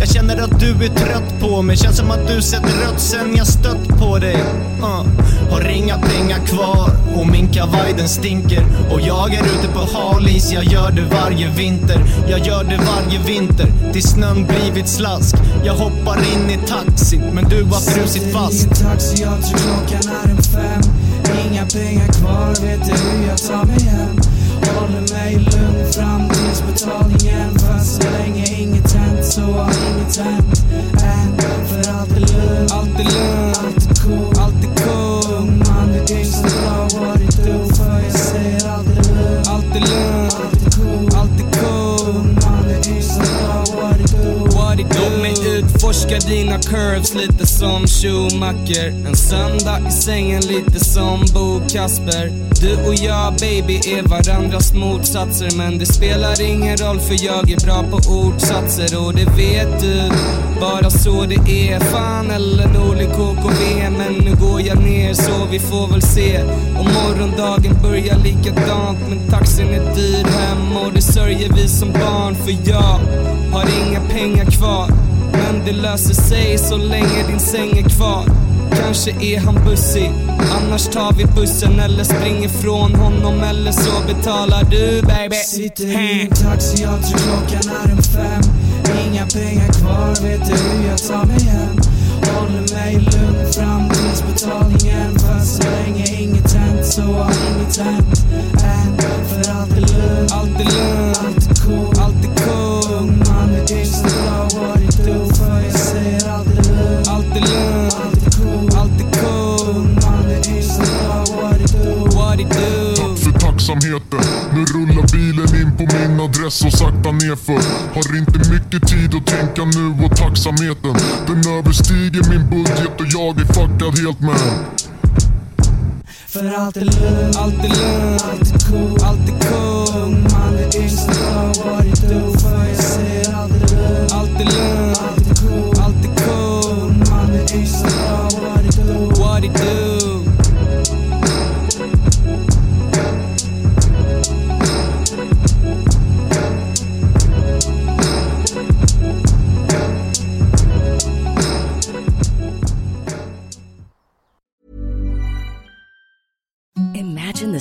Jag känner att du är trött på mig. Känns som att du sett rött sen jag stött på dig. Uh. Har inga pengar kvar och min kavaj den stinker. Och jag är ute på halis, jag gör det varje vinter. Jag gör det varje vinter tills snön blivit slask. Jag hoppar in i taxin men du har frusit fast Sitter i en taxi, jag tror klockan är en fem. Inga pengar kvar, vet du hur jag tar mig hem Håller mig lugn fram tills betalningen Fast så länge inget hänt så har inget hänt än. För allt är lugnt, Allt är lugnt, allt är cool, allt är cool. Ung man, det är som bra. What it do För jag säger allt är lugnt, Allt är lugnt, Älskar dina curves lite som Schumacher. En söndag i sängen lite som Bo Kasper. Du och jag baby är varandras motsatser. Men det spelar ingen roll för jag är bra på ordsatser. Och det vet du Bara så det är, fan eller Norli KKV Men nu går jag ner så vi får väl se. Om morgondagen börjar likadant Men taxin är dyr hem. Och det sörjer vi som barn För jag har inga pengar kvar. Men det löser sig så länge din säng är kvar. Kanske är han bussig, annars tar vi bussen eller springer från honom eller så betalar du baby. Sitter i en taxi, jag tror klockan är en fem. Inga pengar kvar, vet du hur jag tar mig hem Håller mig lugn fram tills betalningen Fast så länge inget hänt så har inget hänt. Än För allt är lugnt, Allt är lugnt, allt är cool. Allt är cool. Ung man, det är som bra what it do För jag säger allt är lugnt, Allt är lugnt, allt är cool. Allt är cool. Ung man, är som bra what it do What it do? Tack för tacksamheten. Nu rullar bilen på min adress och sakta nerför. Har inte mycket tid att tänka nu och tacksamheten. Den överstiger min budget och jag är fuckad helt med. För allt är lugnt, Allt är lugnt, allt är cool allt är cool Ung man, är yngst, bra what it do För jag säger allt är lugnt, Allt är lugnt, allt är cool allt är cool Ung man, är yngst, bra what it do What it do?